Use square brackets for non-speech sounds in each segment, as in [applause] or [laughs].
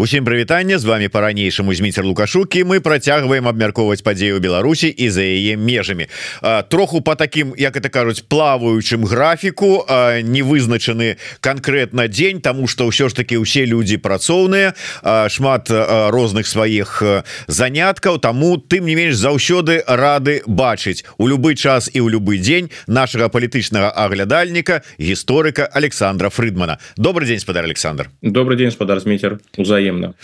Усім прывітанне з вами по-ранейшаму зміцер лукашукі мы працягваем абмяркоўваць падзею Беларусі і за яе межамі. Троху по таким як это кажуць плаваючым графіку не вызначаны конкретно дзень тому что ўсё ж таки усе люди працоўныя шмат розных сваіх заняткаў тому тым не менш заўсёды рады бачыць. У любы час і ў любы дзень нашага палітычнага аглядальніка гісторыка Александра Фрыдмана. Добрый день спадар Александр. Добрый день спадар змейцер узаем взаемно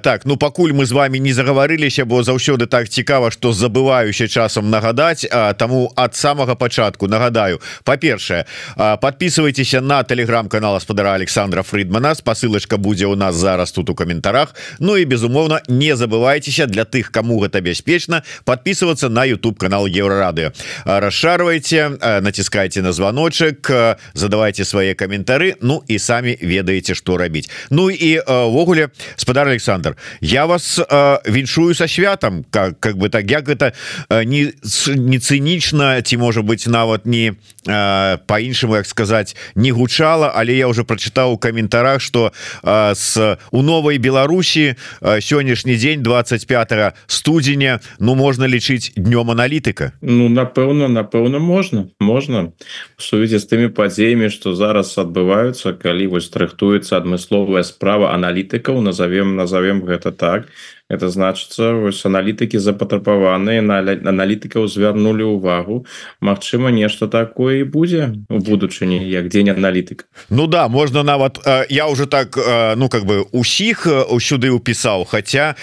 так ну пакуль мы з вами не загаварыліся бо заўсёды так цікава что забывающе часам нагадаць тому от самого пачатку нагадаю. По-першае подписывайтеся на телеграм-канал спадара Александра Фридмана спасылочка будзе у нас зараз тут у каментарах. Ну і безумоўно не забывайтеся для тых кому гэта бяспечна подписываться на YouTube канал еврорады расшарвайте націскайте на звоночек задавайте свои каментары Ну і самі ведаеце что рабіць. Ну і увогуле увогуле спадар Александр я вас э, віншую со святам как как бы так як это э, не не цынічна ці можа быть нават не по-іншаму як сказать не гучала але я уже прочытаў у каментарах что э, с у новой Беларусі э, сённяшні дзень 25 студзеня Ну можна лічыць днём аналітыка. Ну напэўна напэўна можна можна. Сувязі з тымі падзеямі что зараз адбываюцца калі вось рыхтуецца адмысловая справа аналітыка аналітыкаў назовем назовем гэта так это значится вось аналітыкі запатрабаваныя на аналітыкаў звярнули увагу. Мачыма нешта такое і будзе у будучыні як дзень аналітык Ну да можно нават я уже так ну как бы усіх сюды упісаў хотя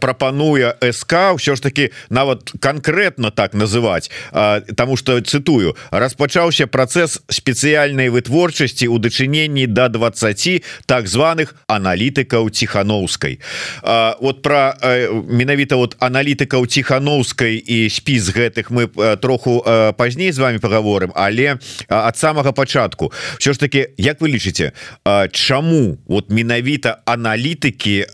прапануе СК ўсё ж таки нават конкретно так называть тому что цытую распачаўся працэс спецыяльнай вытворчасці у дачыненні до 20 так званых аналітыкаў ціхановскай вот про про э, менавіта вот аналітыкаў ціхановскай і спіс гэтых мы э, троху э, пазней з вами поговорым але ад самага пачатку. Все ж таки як вы лічыце чаму вот менавіта аналітыкі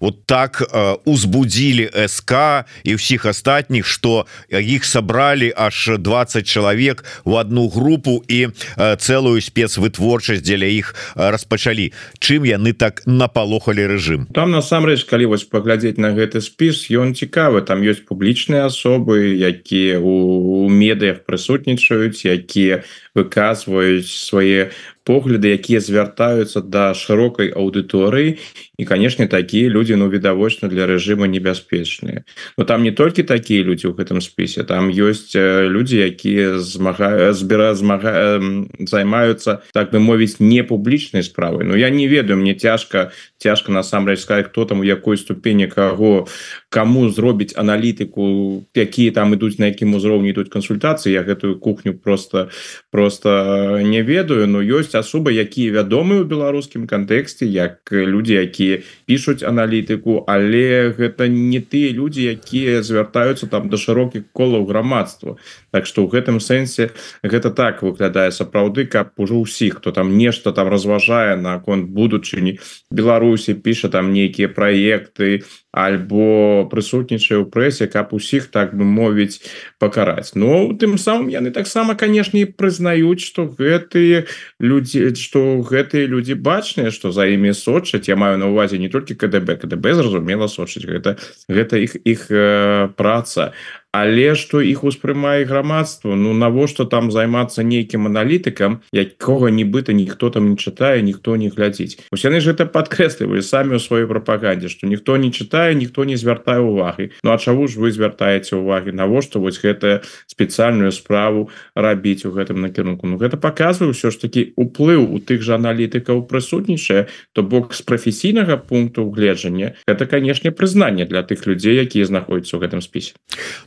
вот так узбудзілі СК і ўсіх астатніх что іх сабралі аж 20 чалавек у одну групу і цэлую спецвытворчасць дзеля іх распачалі. Чым яны так напалохалі рэжым? Там насамрэч калі вось паглядаць паглядзець на гэты спіс ён цікавы. Там ёсць публічныя асобы якія у медыях прысутнічаюць якія выказваюць свае погляды якія звяртаюцца да шырокай аўдыторыі і канешне такія людзі ну відавочна для рэжыма небяспечныя но там не толькі такія людзі ў гэтым спісе там ёсць людзі якія змагаю збіра змага займаюцца так бы мовіць не публічнай справай Ну я не ведаю мне цяжка цяжка насамрэч сказать хто там у якой ступені каго кому зробіць аналітыку якія там ідуць на якім узроўні ідуць кансультацыі я гэтую кухню просто просто не ведаю но ёсць асобы якія вядомыя ў беларускім кантэксце як людзі якія пішуць аналітыку але гэта не тыя людзі якія звяртаюцца там да шырокіх колаў грамадства. Так што ў гэтым сэнсе гэта так выглядае сапраўды каб ужо ўсіх хто там нешта там разважае наконт будучыні Беларусі піша там нейкія праекты альбо прысутнічае ў прэсе каб усіх так бы мовіць пакараць. Но ну, тым самым яны таксама канешне прызнаюць что гэтые людзі что гэтыя людзі бачныя что за імі сочаць. Я маю на увазе не толькі КДБ КДБ зразумела сочыць гэта гэта іх іх э, праца але что іх успрымае грамадства? Ну навошта там займацца нейкім аналітыкам якога нібыта ніхто там не чытае ніхто не глядзіць? Усе яны ж это падкрэслівалі самі ў сваёй прапагандзе что ніхто не чытае ніхто не звяртае увагі Ну а чаго ж вы звяртаеце увагі навошта вось гэта спецыяльную справу рабіць у гэтым накірунку? Ну гэта показваю ўсё ж таки уплыў у тых жа аналітыкаў прысутнічае то бок з прафесійнага пункту гледжання это канешне прызнанне для тых людзей якія знаходзяцца ў гэтым спісе.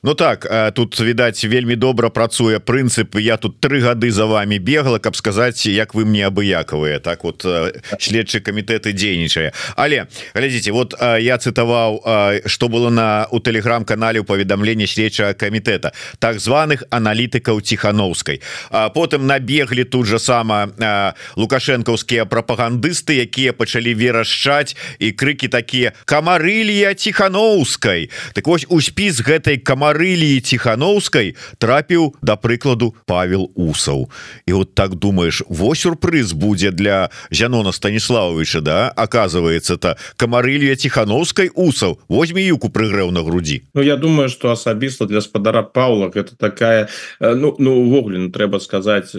Ну так тут відаць вельмі добра працуе прынцып я тут три гады за вами бегала каб сказаць як вы мне абыякавыя так вот следчы камітэты дзейнічае. Але глядзіце вот я цытаваў что было на у телеграм-канале у паведамленні следчага камітэта так званых аналітыкаў ціхановскай. Потым набеглі тут же сама лукашэнкаўскія прапагандысты якія пачалі верашчаць і крыкі такія камарылья ціхановскай! Так вось у спіс гэтай камары камарылі ціхановскай трапіў да прыкладу павел усаў. І вот так думаешь вось сюрпрыз будзе для Жанона станіславовича да? Оказывается то камарылья ціхановскай усаў. Возьме юку прыгрэў на грудзі. Ну я думаю что асабіста для спадара Павла это такая ну ну увогуле ну, трэба сказать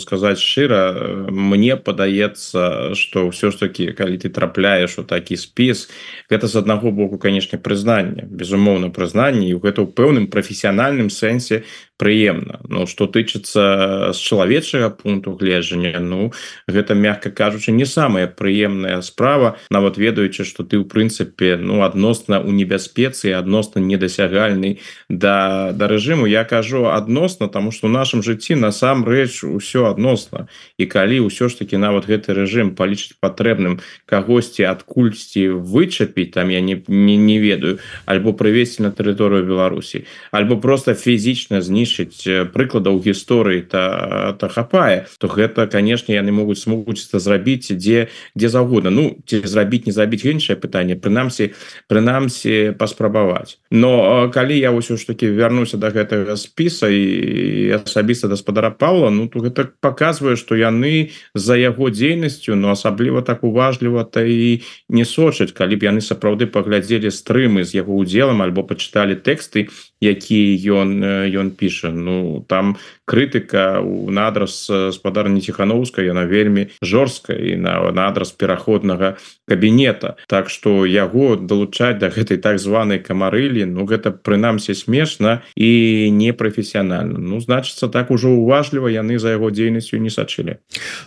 сказать шчыра мне падаецца что ўсё ж таки калі ты трапляешь у такі спіс гэта з аднаго боку конечно прызнанне безумоўна прызнанне і гэта ў пэўным прафесіянальным сэнсе прыемна. Ну что тычыцца з чалавечага пункту гледжання Ну гэта мягко кажучы не самая прыемная справа нават ведаючы что ты ў прынцыпе ну адносна у небяспецы адносна недасягальны да да рэжыму. Я кажу адносна тому что у нашым жыцці насамрэч усё адносна. І калі ўсё ж таки нават гэты рэжым палічыць патрэбным кагосьці адкульсьці вычапіць там я не не, не ведаю альбо прывесці на тэрыторыю Беларусі альбо просто фізічна знізіць знішчыць прыкладаў гісторыі та та хапае то гэта канешне яны могуць смогуць это зрабіць дзе дзе заўгодна. Ну ці зрабіць не забіць іншае пытанне прынамсі прынамсі паспрабаваць. Но калі я ўсё ж таки вярнуся до гэтага спіса і асабіста гаспадара Павла Ну то гэта показвае что яны за яго дзейнасцю но асабліва так уважліва то і не сочаць. Калі б яны сапраўды паглядзелі стрымы з яго удзелам альбо пачыталі тэксты які ён ён піша. Ну там крытыка у надраз спадарні ціхановска яна вельмі жорсткая і на надраз пераходнага кабінета. Так что яго далучаць да гэтай так званой камарылі Ну гэта прынамсі смешна і непрафесіянальна. Ну значыцца так ужо уважліва яны за яго дзейнасцю не сачылі.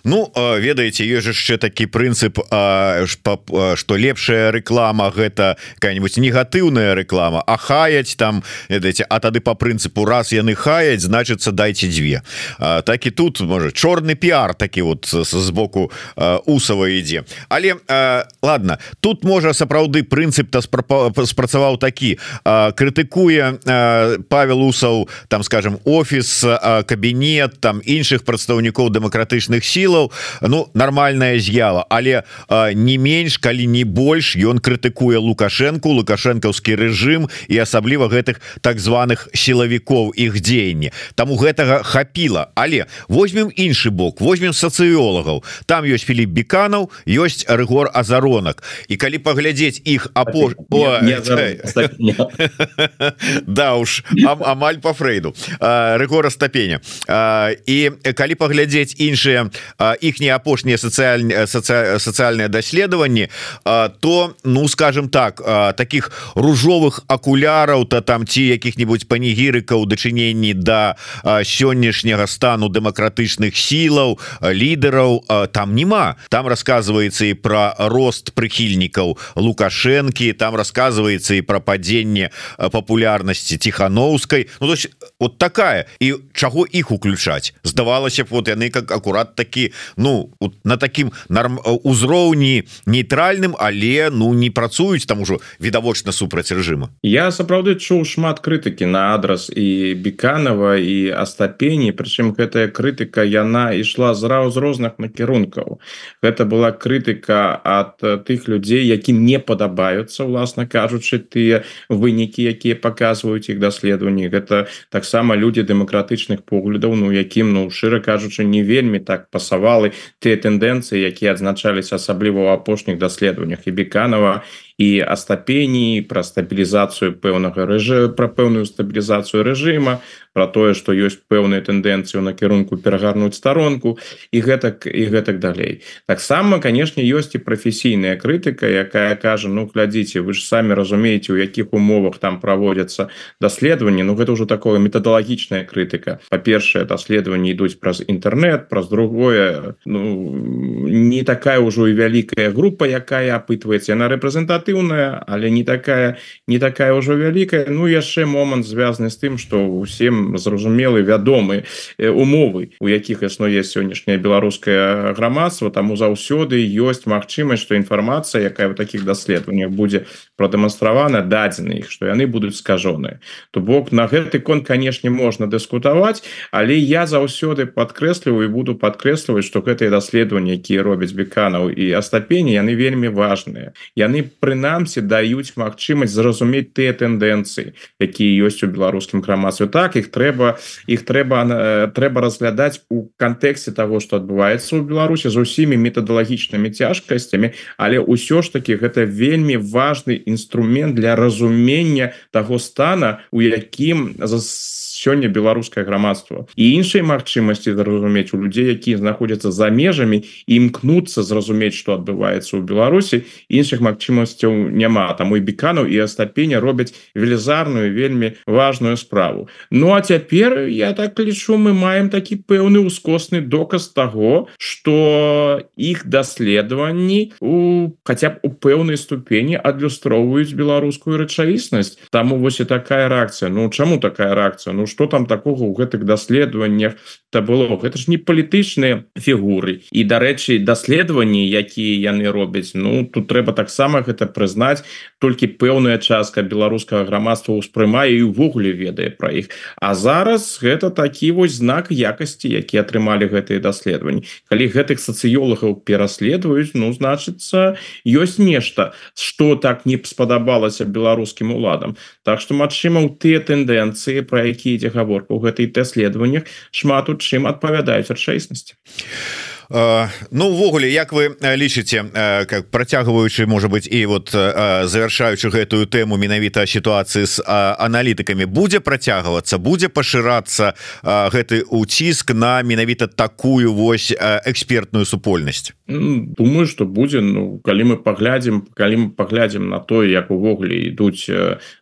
Ну ведаеце ёсць яшчэ такі прынцып что лепшая реклама гэта какая-нибудь негатыўная реклама а хаяць там ведаеце а тады по прынцыпу раз яны хаяць значыцца дайте дзве так і тут можа чорны пиар такі вот з боку усава ідзе але ладно тут можа сапраўды прынцып то спрацаваў такі крытыкуе Павел усаў там скажем офіс кабінет там іншых прадстаўнікоў дэмакратычных сілаў Ну нормальная з'ява але не менш калі не больш ён крытыкуе лукашенко лукашэнкаўскі рэжым і асабліва гэтых так званых сілавікоў іх дзеяння там у гэтага хапіла. Але возьмем іншы бок возьмем сацыёлагаў. Там ёсць Філіп беканаў ёсць рэгор азаронак. І калі паглядзець іх апо [laughs] да уж амаль по фрейду. Рэгора стапеня і калі паглядзець іншыя іхнія апошнія сацыяльныя сацыяльныя даследаванні то ну скажем так таких ружовых акуляраў то там ці якіх-нибудь панігірыкаў дачыненні да сённяшняга стану дэмакратычных сілаў лідараў там няма. Там рассказывается і про рост прыхільнікаў лукашэнкі там рассказывается і про падзенне папулярнасці тихохановскай ну, есть вот такая. І чаго іх уключаць? Здавалася б вот яны как акурат такі ну на таким норм узроўні нейтральным але ну не працуюць там ужо відавочна супраць рэжыма. Я сапраўды чуў шмат крытыкі на адрас і беканова і астапені прычым гэтая крытыка яна ішла зраў з розных накірункаў гэта была крытыка от тых людзей якім не падабаюцца уласна кажучы тыя вынікі якія показваюць іх даследаванні гэта таксама людзі дэмакратычных поглядаў Ну якім ну шчыра кажучы не вельмі так пасавалы тыя тэндэнцыі якія адзначаліся асабліва ў апошніх даследаваннях і беканова і астапеній пра стабілізацыю пэўнага рэжы пра пэўную стабілізацыю рэжыма про тое что ёсць пэўныя тэндэнцыі на кірунку перагарнуць старонку і гэтак і гэтак далей. Таксама конечно ёсць і прафесійная крытыка якая кажа ну глядзіце вы ж самі разумееце у якіх умовах там праводзяцца даследаванні Ну гэта ўжо такое метадалагічная крытыка. Па-першае даследаванні ідуць праз інтэрнет праз другое ну не такая ўжо і вялікая група якая апытваецца. На рэпрэзентатыўная але не такая не такая ўжо вялікая. Ну яшчэ момант звязаны з тым что усім зразумелы вядомы умовы у якіх існуе сённяшняе беларускае грамадства. Таму заўсёды ёсць магчымасць што інфармацыя якая в таких даследаваннях будзе прадэманстравана дадзены іх што яны будуць скажоныя. То бок на гэты конт канешне можна дыскутаваць але я заўсёды падкрэсліваю і буду падкрэсліваць што гэтыя даследаванні якія робяць беканаў і астапені яны вельмі важныя. Яны пры прынамсі даюць магчымасць зразумець тыя тэндэнцыі якія ёсць у беларускім грамадстве. Так іх трэба іх трэба трэба разглядаць у кантэксце того что адбываецца ў Беларусі з усімі метадалагічнымі цяжкасцямі. Але ўсё ж таки гэта вельмі важный інструмент для разумення того стана у якім за сёння беларускае грамадства і іншай магчымасці зразумець у людзей якія знаходзяцца за межамі імкнуцца зразумець что адбываецца ў Беларусі іншых магчымасцяў няма там і беканаў і астапеня робяць велізарную вельмі важную справу. Ну а цяпер я так лічу мы маем такі пэўны ускосны доказ того что іх даследаванні у хотя б у пэўнай ступені адлюстроўваюць беларускую рэчаіснасць. Там вось і такая реакцыя Ну чаму такая реакцыя Ну что там такого у гэтых даследаваннях то было? Гэта ж не палітычныя фігуры. І дарэчы даследаванні якія яны робяць Ну тут трэба таксама гэта прызнаць толькі пэўная частка беларускага грамадства ўспрымае і увогуле ведае пра іх. А зараз гэта такі вось знак якасці які атрымалі гэтыя даследаванні. Калі гэтых сацыёлагаў пераследуюць Ну значыцца ёсць нешта что так не спадабалася беларускім уладам. Так что магчыма у тыя тэндэнцыі про якія ідзе гаворка у гэтых даследаваннях шмат у чым адпавядаюць рэчаіснасці Ну увогуле як вы лічыце как працягваючы можа быть і вот завершаючы гэтую тэму менавіта сітуацыі з аналітыкамі будзе працягвацца будзе пашырацца гэты уціск на менавіта такую вось экспертную супольнасць думаю что будзе Ну калі мы паглядзім калі мы паглядзім на то як увогуле ідуць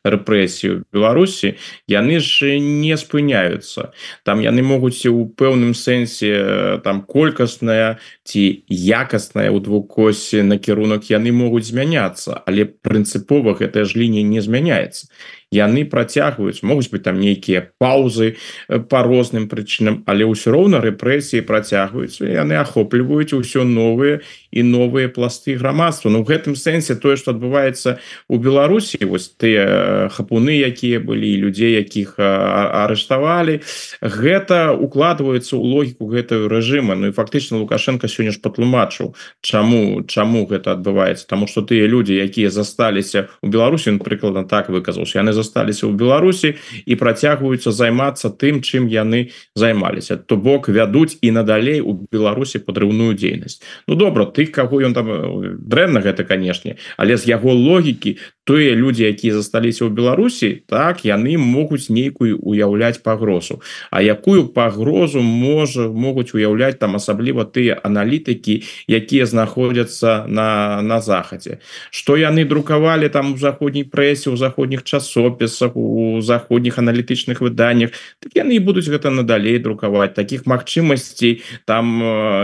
рэпрэсію Беларусі яны ж не спыняются там яны могуць у пэўным сэнсе там колькасная ці якасная ў двукосе накірунак яны могуць змяняцца але прынцыпова гэтая ж лінія не змяняецца яны працягваюць могуць быть там нейкія паузы по розным прычынам але ўсё роўна рэпрэсіі працягваюцца яны ахопліваюць усё новыя і новыя пласты грамадства Ну в гэтым сэнсе тое что адбываецца у Беларусі вось тыя хапуны якія былі людзей якіх арыштавалі гэта укладваецца ў логіку гэтую рэжыма. Ну і фактычна лукашенко сёння ж патлумачыў чаму чаму гэта адбываецца. Тому что тыя людзі якія засталіся у Беларусі прыкладна так выказаўся яны засталіся ў Беларусі і працягваюцца займацца тым чым яны займаліся. То бок вядуць і надалей у Беларусі падрыўную дзейнасць. Ну добра тых каго ён там дрэнна гэта канешне але з яго логікі тыя людзі якія засталіся ў Беларусі так яны могуць нейкую уяўляць пагрозу. А якую пагрозу можа могуць уяўляць там асабліва тыя аналітыкі якія знаходзяцца на на захадзе? Что яны друкавалі там у заходняй прэсе у заходніх часопісах у заходніх аналітычных выданнях так яны будуць гэта надалей друкаваць. Таких магчымасцей там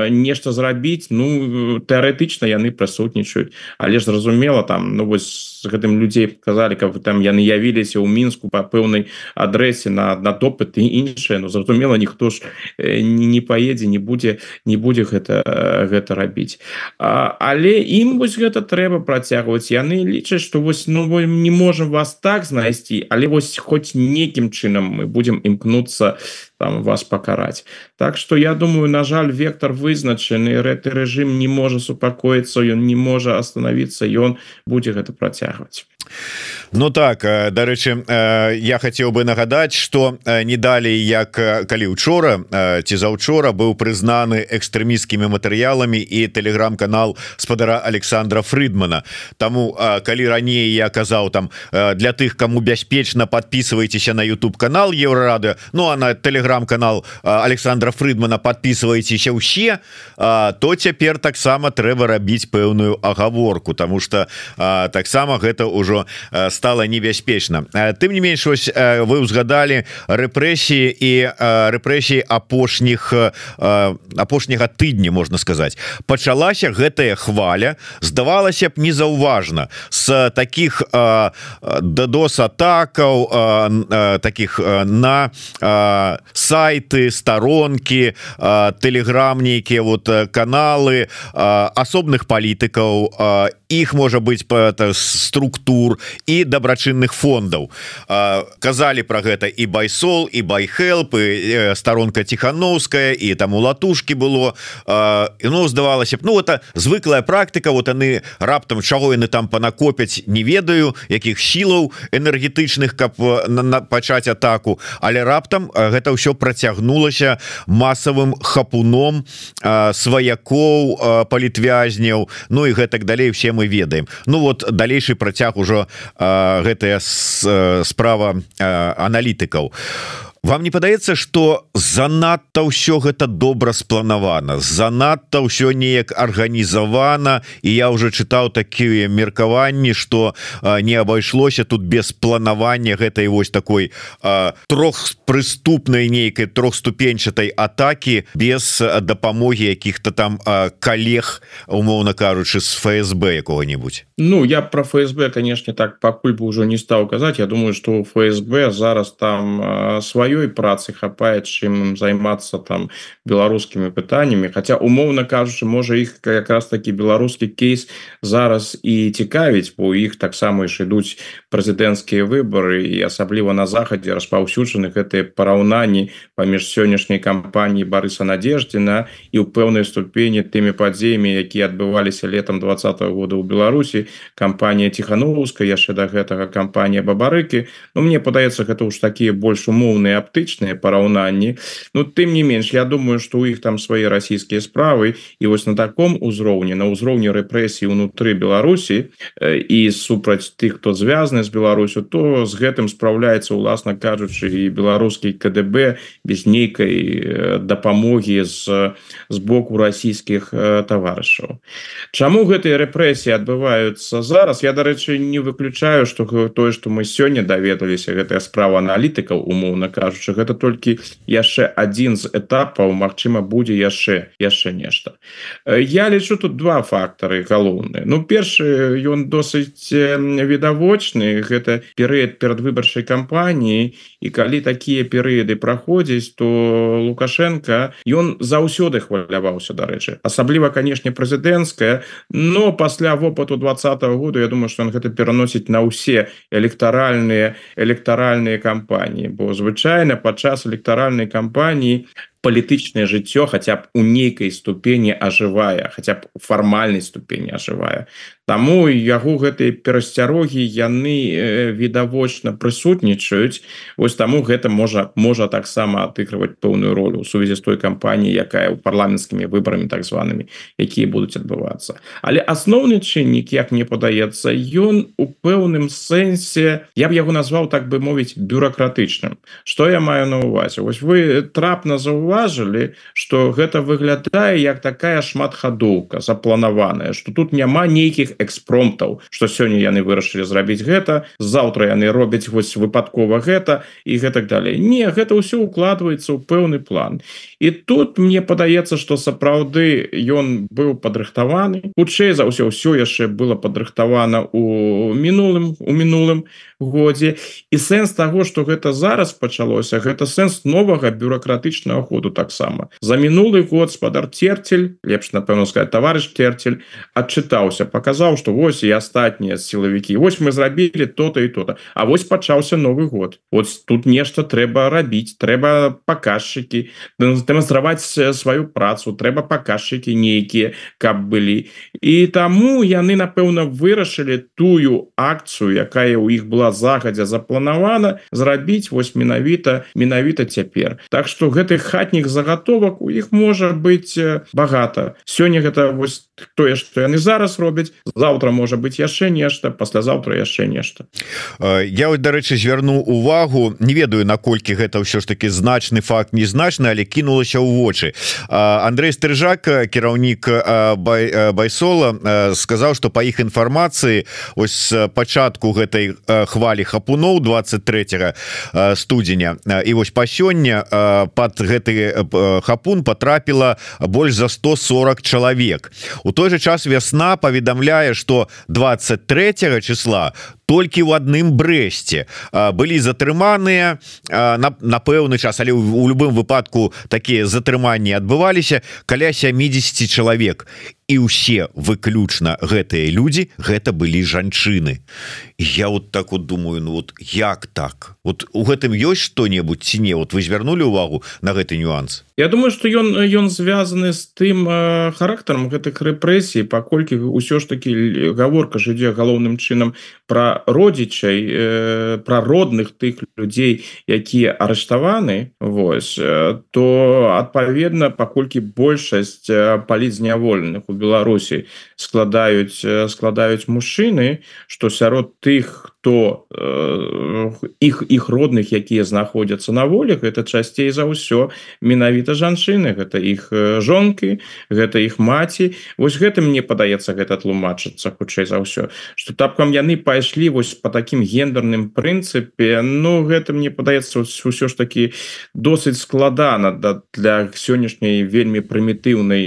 нешта зрабіць ну тэарэтычна яны прысутнічаюць. Але ж зразумела там ну вось гэтым гэтым людзей показалі каб там яны явіліся ў мінску по пэўнай адрэсе на на допыт і іншае Ну зразумела ніхто ж не, не поедзе не будзе не будзе гэта гэта рабіць а, але ім вось гэта трэба працягваць. Яны лічаць что вось ну не можем вас так знайсці але вось хоць нейкім чынам мы будем імкнуцца там вас пакараць Так что я думаю на жаль вектор вызначаны гэты рэжым не можа супакоіцца ён не можа остановиться ён будзе гэта працягваць Ну так э, дарэчы э, я хацеў бы нагадаць что э, не далей як калі учора ці заўчора быў прызнаны экстрэміскімі матэрыяламі і телеграм-канал спадара Александра Фрыдмана. Таму калі раней я казаў там для тых кому бяспечна подписывайтеся на YouTube канал еврорады Ну а на телеграм-канал Александра Фрыдмана подписывайтеся ўсе то цяпер таксама трэба рабіць пэўную агаворку тому что таксама гэта ўжо стало стала небяспечна. Тым не менш ось вы узгадали рэпрэсіі і рэпрэсіі апошніх апошняга тыдня можна сказаць. Пачалася гэтая хваля здавалася б незаўважна. С таких дадос атакаў таких на сайты сторонки телеграм нейкія вот каналы асобных палітыкаў іх можа быть по структур і дабрачынных фондаў. Казалі про гэта і байсол і байхелп старонка тихохановская і там у латушки было. Ну здавалася б ну это звыклая практика вот яны раптам чаго яны там панакопяць не ведаю якіх сілаў энергетычных каб на, на пачаць атаку. Але раптам гэта ўсё працягнулася масавым хапуном сваякоў палітвязняў. Ну і гэтак далей все мы ведаем. Ну вот далейшы працяг ужо гэтая справа аналітыкаў. у вам не падаецца что занадта ўсё гэта добра спланавана занадта ўсё неяк арганізавана? І я уже чытаў такія меркаванні что не абайшлося тут без планавання гэтай вось такой трох прыступнай нейкай трохступенчатай атаки без дапамогі якіх-то там коллег умоўно кажучы с ФСБ якого-нибудь Ну я про ФСБ конечно так пакуль бы уже не стаў казаць. Я думаю что ФСБ зараз там сваю сваёй працы хапае чым займацца там беларускімі пытаннямі. Хаця умоўна кажучы можа іх якраз такі беларускі кейс зараз і цікавіць бо іх таксама ж ідуць прэзідэнцкія выборы і асабліва на захадзе распаўсюджаны гэтыя параўнанні паміж сённяшняй кампаніі Барыса надеждзіна і ў пэўнай ступені тымі падзеямі якія адбываліся летом два -го года ў Беларусі. Кампанія тихохановская яшчэ да гэтага кампанія бабарыкі. Ну мне падаецца гэта ўж такія больш умоўныя аптычныя параўнанні Ну тым не менш я думаю что у іх там свои расійскія справы. І вось на таком узроўні на ўзроўні рэпрэсій унутры Беларусі і супраць тых хто звязаны з Беларусю то з гэтым спраўляецца уласна кажучы і беларускі КДБ без нейкай дапамогі з з боку расійскіх таварышаў. Чаму гэтыя рэпрэсіі адбываюцца зараз? Я дарэчы не выключаю что тое что мы сёння даведаліся гэтая справа аналітыкаў умоўна кажу кажучы гэта толькі яшчэ один з этапаў Мачыма будзе яшчэ яшчэ нешта. Я лічу тут два фактары галоўныя. Ну першы ён досыць відавочны гэта перыяд перадвыбарчай кампаніі і калі такія перыяды праходзіць то лукашенко ён заўсёды хваляваўся дарэчы. Асабліва канешне прэзідэнцкая но пасля вопыту двадцатого года Я думаю что он гэта пераносіць на ўсе электаральныя электаральныя кампаніі бо звычайно звычайна падчас электаральнай кампаніі палітычнае жыццё хаця б у нейкай ступені ажывае хаця б фармальнай ступені ажывае Таму яго гэтыя перасцярогі яны відавочна прысутнічаюць. Вось таму гэта можа можа таксама адыгрываць пэўную ролю у сувязі з той кампаніяй якая ў парламенцкімі выбарамі так званымі якія будуць адбывацца. Але асноўны чыннік як мне падаецца ён у пэўным сэнсе я б яго назваў так бы мовіць бюрократычным что я маю на увазе Вось вы трапна заўважылі заўважылі что гэта выглядае як такая шматхадоўка запланаваная что тут няма нейкіх экспромтаў что сёння яны вырашылі зрабіць гэта заўтра яны робяць вось выпадкова гэта і гэтак далей. Не гэта ўсё укладваецца ў пэўны план. І тут мне падаецца что сапраўды ён быў падрыхтаваны. Хутчэй за ўсё ўсё яшчэ было падрыхтавана у мінулым у мінулым годзе. І сэнс того что гэта зараз пачалося гэта сэнс новага бюрократычнага ходу таксама за мінулы год спадар терцель лепш напэўна сказать товарищ терцель адчытаўся показаў что вось і астатнія сілавікі Вось мы зрабілі то-то і то-то А вось пачаўся новый год. Вот тут нешта трэба рабіць трэба паказчыкі дэманстраваць сваю працу трэба паказчыкі нейкія каб былі і таму яны напэўна вырашылі тую акцыю якая у іх была загадзя запланавана зрабіць вось менавіта менавіта цяпер. Так что гэты хатніх заготовак у іх можа быть багата. Сёння гэта вось тое что яны зараз робяць. Завтра можа быть яшчэ нешта паслязаўтра яшчэ нешта. Я вот дарэчы звярну увагу не ведаю наколькі гэта ўсё ж таки значны факт незначны але кінулася ў вочы. Андрей стрыжак кіраўнік бай байсола сказаў что по іх інфармацыі ось пачатку гэтай хвалі хапуноў 23 студзеня і вось па сёння под гэты хапун потрапіла больш за 140 чалавек у той же час вясна паведамляе что 23 числа толькі ў адным брэсце. Былі затрыманыя на, на пэўны час але у любым выпадку такія затрыманні адбываліся каля 70 чалавек. І ўсе выключна гэтыя людзі гэта былі жанчыны. Я вот так вот думаю Ну вот як так? Вот у гэтым ёсць что-небудзь ці не? Вот вы звярнули увагу на гэты нюанс? Я думаю что ён ён звязаны з тым э, характарам гэтых рэпрэсій паколькі ўсё ж таки гаворка ж ідзе галоўным чынам про родзічай э, про родных тых людзей якія арыштаваны Вось э, то адпаведна паколькі большасць э, палізняволеных у Беларусі складаюць складаюць мужчыны что сярод тых хто іх іх родных якія знаходзяцца на волях это часцей за ўсё менавіта жанчыны гэта іх жонкі гэта іх маці. Вось гэта мне падаецца гэта тлумачыцца хутчэй за ўсё что тапкам яны пайшлі вось по таким гендерным прынцыпе. Ну гэта мне падаецца ўсё ж таки досыць складана да, для сённяшняй вельмі прымітыўнай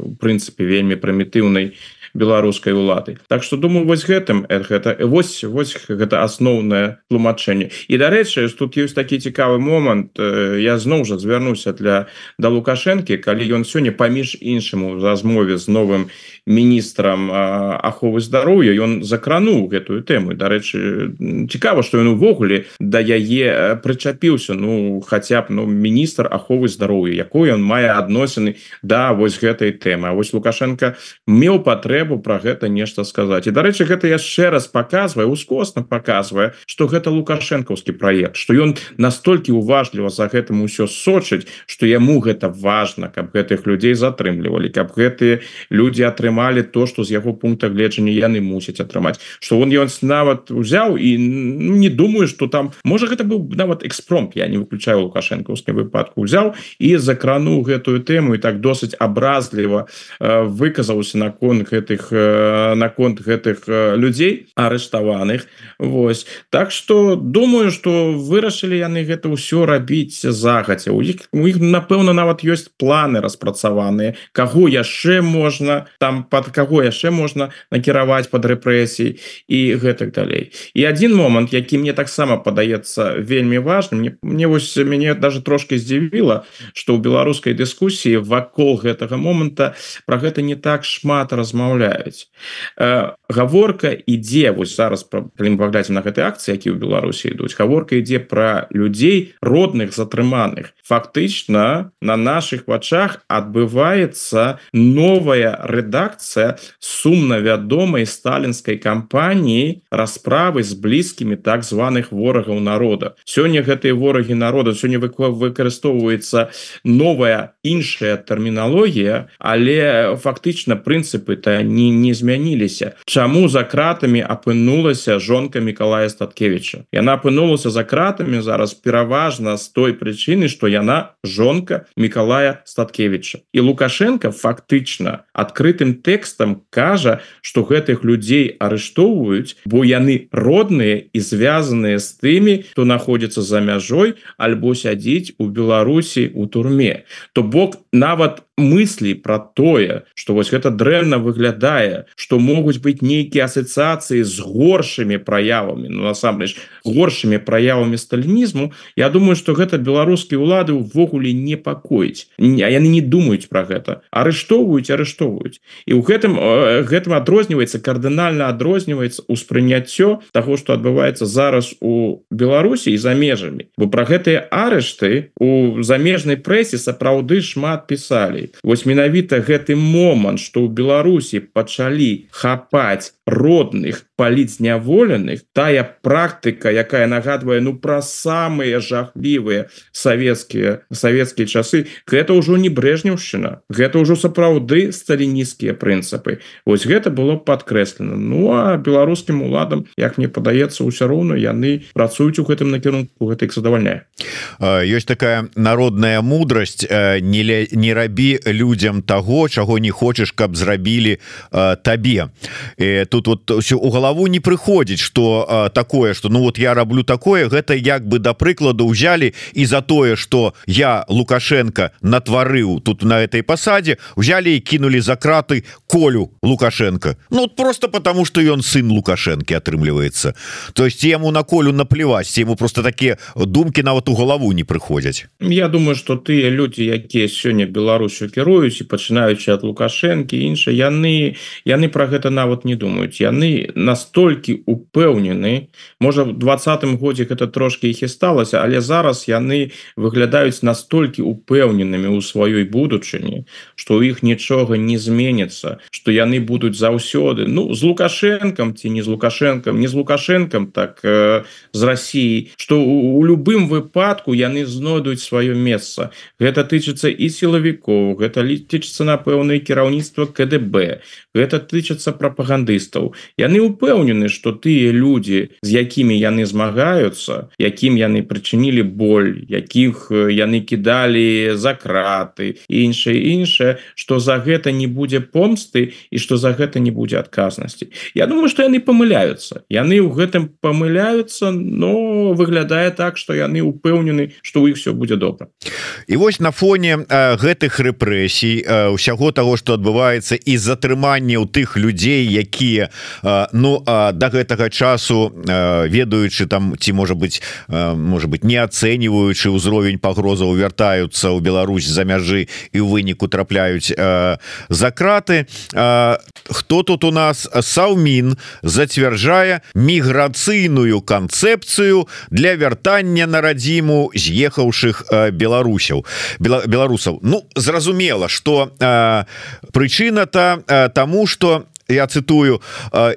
у прынцыпе вельмі прымітыўнай беларускай улады. Так что думаю вось гэтым гэта вось вось гэта асноўнае тлумачэнне. І дарэчы тут ёсць такі цікавы момант я зноў жа звярнуся для да лукашэнкі калі ён сёння паміж іншаму размове з новым міністрам аховы здароўя ён закрануў гэтую тэму. Дарэчы цікава што ён увогуле да яе прычапіўся. Ну хаця б ну міністр аховы здароўя якой ён мае адносіны да вось гэтай тэмы. Вось лукашенко меў патрэбу про гэта нешта сказаць. І дарэчы гэта яшчэ раз показвае ускосна показвае что гэта лукашэнкаўскі проект что ён настолькі уважліва за гэтым усё сочыць что яму гэта важно каб гэтых людзей затрымлівалі каб гэтыя люди атрымалі то что з яго пункта гледжання яны мусяць атрымаць. Что он ён нават узяў і ну, не думаю что там можа гэта быў нават экспромт я не выключаю лукашэнкаўскі выпадку узяў і закрануў гэтую тэму і так досыць абразліва э, выказаўся наконт гэтых э, наконт гэтых э, людзей арыштаваных. Вось. Так что думаю что вырашылі яны гэта ўсё рабіць загаця у іх у іх напэўна нават ёсць планы распрацаваныя каго яшчэ можна там под каго яшчэ можна накіраваць под рэпрэсій і гэтак далей. І один момант які мне таксама падаецца вельмі важным мне, мне вось мяне даже трошки здзівіла что ў беларускай дыскусіі вакол гэтага моманта про гэта не так шмат размаўляюць э, гаворка ідзе вось зараз калі паглядзім на гэтай акцыі які ў беларусі ідуць гаворка ідзе про людзей родных затрыманых. Фактычна на наших вачах адбываецца новая рэдакция рэакцыя сумна вядомай сталінскай кампаніі расправы з блізкімі так званых ворагаў народа. Сёння гэтыя ворагі народа сёння выкарыстоўваецца новая іншая тэрміналогія але фактычна прынцыпы то не не змяніліся. Чаму за кратамі апынулася жонка Миколая статкевича яна апынулася за кратамі зараз пераважна з той прычыны что яна жонка Миколая статкевича і лукашенко фактычна адкрытым тэкстам кажа что гэтых людзей арыштоўваюць бо яны родныя і звязаныя з тымі хто находится за мяжой альбо сядзіць у Беларусі у турме. То бок нават мыслі про тое что вось гэта дрэнна выглядае что могуць быть нейкія асацыяцыі з горшымі праявамі Ну насамрэч горшымі праявамі сталінізму Я думаю что гэта беларускія улады увогуле не пакоіць. Яны не думаюць про гэта. Арыштоўваюць арыштоўваюць. І у гэтым э, гэтым адрозніваецца кардынальна адрозніваецца ўспрыняццё того что адбываецца зараз у Беларусі і за межамі. Бо про гэтыя арышты у замежнай прэсе сапраўды шмат пісалі далей вось менавіта гэты момант что ў Беларусі пачалі хапаць родных паліцняволеных тая практыка якая нагадвае ну пра самыя жахлівыя савецкія савецкія часы гэта ўжо не брежнеўшчына гэта ўжо сапраўды сталінісцкія прынцыпы. Ось гэта было подкрэслена Ну а беларускім уладам як мне падаецца ўсё роўна яны працуюць у гэтым накірунку гэта іх задавальняе. Ёсць такая народная мудрасць не не рабі людям того чаго не хочаш каб зрабілі табе. Тут вот у галаву галаву не прыходзіць что такое что ну вот я раблю такое гэта як бы да прыкладу ўзялі і за тое что я лукашенко натварыў тут на этой пасадзе взяли і кинули за краты колю лукашенко. Ну вот просто потому что ён сын лукашенко атрымліваецца то есть яму на колю наплеваць ему просто такие думки нават у галаву не прыходзяць Я думаю что тыя люди якія сёння Беларусю кіруюць і пачынаючы от лукашэнкі іншыя яны яны про гэта нават не думаюць. Яны настолькі упэўнены. Можа в двадцатым годзе гэта трошки іх і сталася але зараз яны выглядаюць настолькі упэўненымі ў сваёй будучыні что у іх нічога не зменится что яны будуць заўсёды. Ну з лукашенком ці не з лукашенком не з лукашенком так э, з Россией что у, у любым выпадку яны знойдуць сваё месца. Гэта тычыцца і сілавікоў гэта літычыцца напэўна кіраўніцтва КДБ гэта тычыцца прапагандыстаў. Яны упэўнены что тыя люди з якімі яны змагаюцца якім яны прычынілі боль якіх яны кідалі за краты іншае іншае что за гэта не будзе помсты і что за гэта не будзе адказнасці. Я думаю что яны памыляются яны ў гэтым памыляются но выглядае так что яны упэўнены что у іх все будзе добра. І вось на фоне э, гэтых рэпрэсій э, ўсяго того что адбываецца і затрымання у тых людзей якія э, ну до гэтага часу ведаючы там ці можа быть может быть не ацэньваючы ўзровень пагрозаў вяртаюцца ў Беларусь за мяжы і ў выніку трапляюць за краты. Хто тут у нас? Саўмін зацвярджае міграцыйную канцэпцыю для вяртання на радзіму з'ехаўшых беларусяў. Беларусаў. Ну зразумела что прычына-то тому что я цитую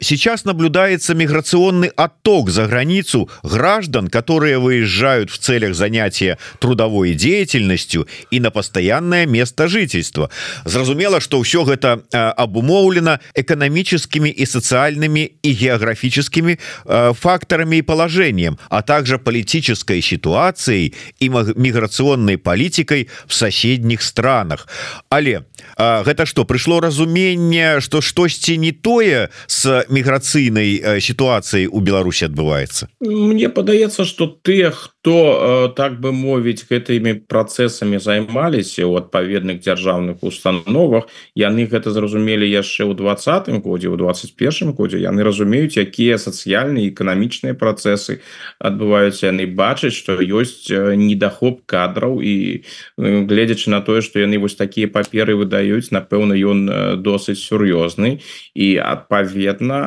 сейчас наблюдается миграционный отток за границу граждан которые выезжают в целях занятия трудовой деятельностью и на постоянное место жительства зразумела что все гэта обумоўлено экономическими и социальными и географическими факторами и положением а также политической ситуацией и миграционной политикой в соседних странах. Але гэта что пришло разумение что штосьці не тое с міграцыйнай сітуацыяй у Беларусі адбываецца? Мне падаецца что ты хто так бы мовіць гэтымі працэсамі займаліся у адпаведных дзяржаўных установах яны гэта зразумелі яшчэ ў двадцатым годзе у 21 годзе яны разумеюць якія сацыяльныя эканамічныя працэсы адбываюцца яны бачаць что ёсць недахоп кадраў і гледзячы на тое что яны вось такія паперы выдаюць напэўна ён досыць сур'ёзны і адпаведна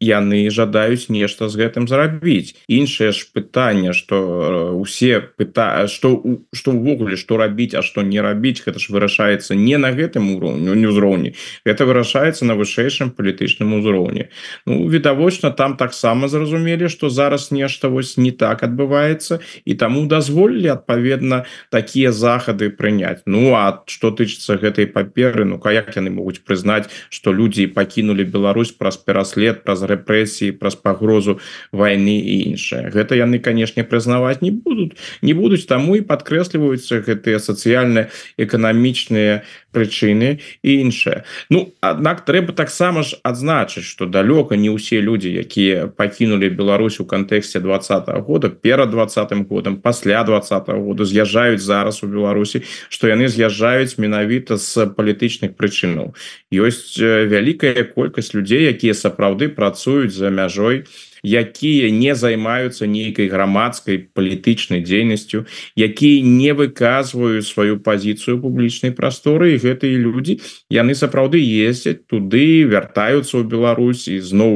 яны жадаюць нешта з гэтым зрабіць. Іншае ж пытанне что усе пыта что что увогуле что рабіць а что не рабіць гэта ж вырашаецца не на гэтым уровню не ўзроўні это вырашаецца на вышэйшым палітычным узроўні. Ну відавочна там таксама зразумелі что зараз нешта вось не так адбываецца і таму дазволілі адпаведна такія захады прыняць. Ну а что тычыцца гэтай паперы Ну-ка як яны могуць прызнаць что людзі пакінули Беларусь праз пераслед праз рэпрэсіі праз пагрозу войны і іншае? Гэта яны канешне прызнаваць не будуць не будуць таму і падкрэсліваюцца гэтыя сацыяльна эканамічныя прычыны і іншае Ну аднак трэба таксама ж адзначыць что далёка не ўсе людзі якія пакінули Беларусь у кантэксце двадцатого года перад двадцатым годам пасля двадцатого года з'язджаюць зараз у Беларусі что яны з'язджаюць менавіта з палітычных прычынаў. Ёсць вялікая колькасць людзей якія сапраўды працуюць за мяжой якія не займаюцца нейкай грамадскай палітычнай дзейнасцю якія не выказваюць сваю пазіцыю публічнай прасторы і гэтыя людзі яны сапраўды ездзяць туды вяртаюцца ў Беларусь і зноў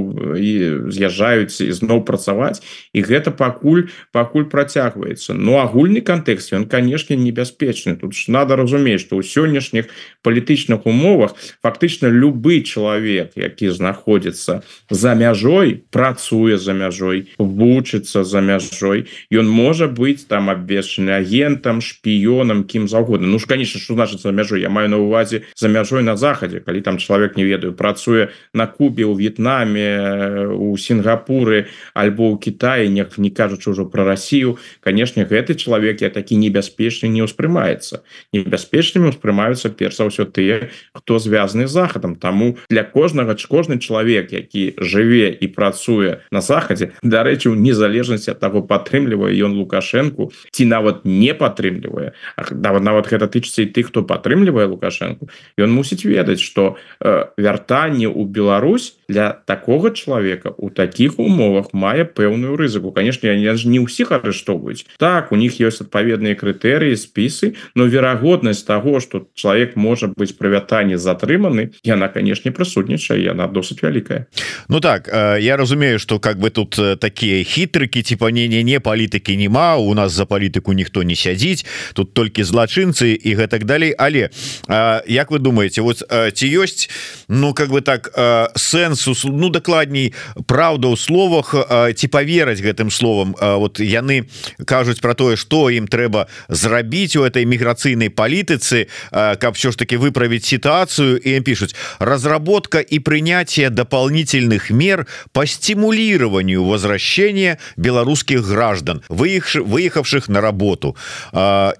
з'язджаюць зноў працаваць і гэта пакуль пакуль працягваецца. Ну агульны кантэкст ён канешне небяспечны. Тут ж надо разумець што ў сённяшніх палітычных умовах фактычна любы чалавек які знаходзіцца за мяжой працуе за мяжой вучыцца за мяжой. Ён можа быць там абвешчаны агентам шпіёнам кім заўгодна. Ну ж конечно что значит за мяжой? Я маю на увазе за мяжой на захадзе калі там чалавек не ведаю працуе на Кубе у В'етнаме у Сінгапуры альбо ў Китае не не кажучы ўжо про Россию конечно гэты чалавек я такі небяспечны не ўспрымаецца. Небяспечнымі успрымаюцца перш за ўсё тыя хто звязаны захадам. Таму для кожнага кожны чалавек які жыве і працуе на захадзе дарэчы у незалежнасці ад таго падтрымлівае ён лукашенко ці нават не падтрымлівае нават нават гэта тычыцца і тых хто падтрымлівае лукашенко ён мусіць ведаць что э, вяртанне ў Беларусь для такого человека у таких умовах мае пэўную рызыку. Конечно я ж не ўсіх арыштоўваюць. Так у них есть адпаведныя крытэрыі спісы но верагоднасць того что человек можа быть прывятанне затрыманы яна конечно прысутнічае яна досыць вялікая Ну так э, я разумею что как бы тут э, такие хітрыкі типа не не не палітыкі нема у нас за палітыку ніхто не сядзіць тут толькі злачынцы і гэтак далей але э, як вы думаете вот ці ёсць ну как бы так сэнсу ну дакладней Праўда ў словах ці поверыць гэтым словам вот яны кажуць про тое что ім трэба зрабіць у этой міграцыйнай палітыцы каб все ж таки выправіць ситуацию і пишутць разработка и принятие дополнительных мер по стимулированию возвращения белорусских граждан выехавших выехавших на работу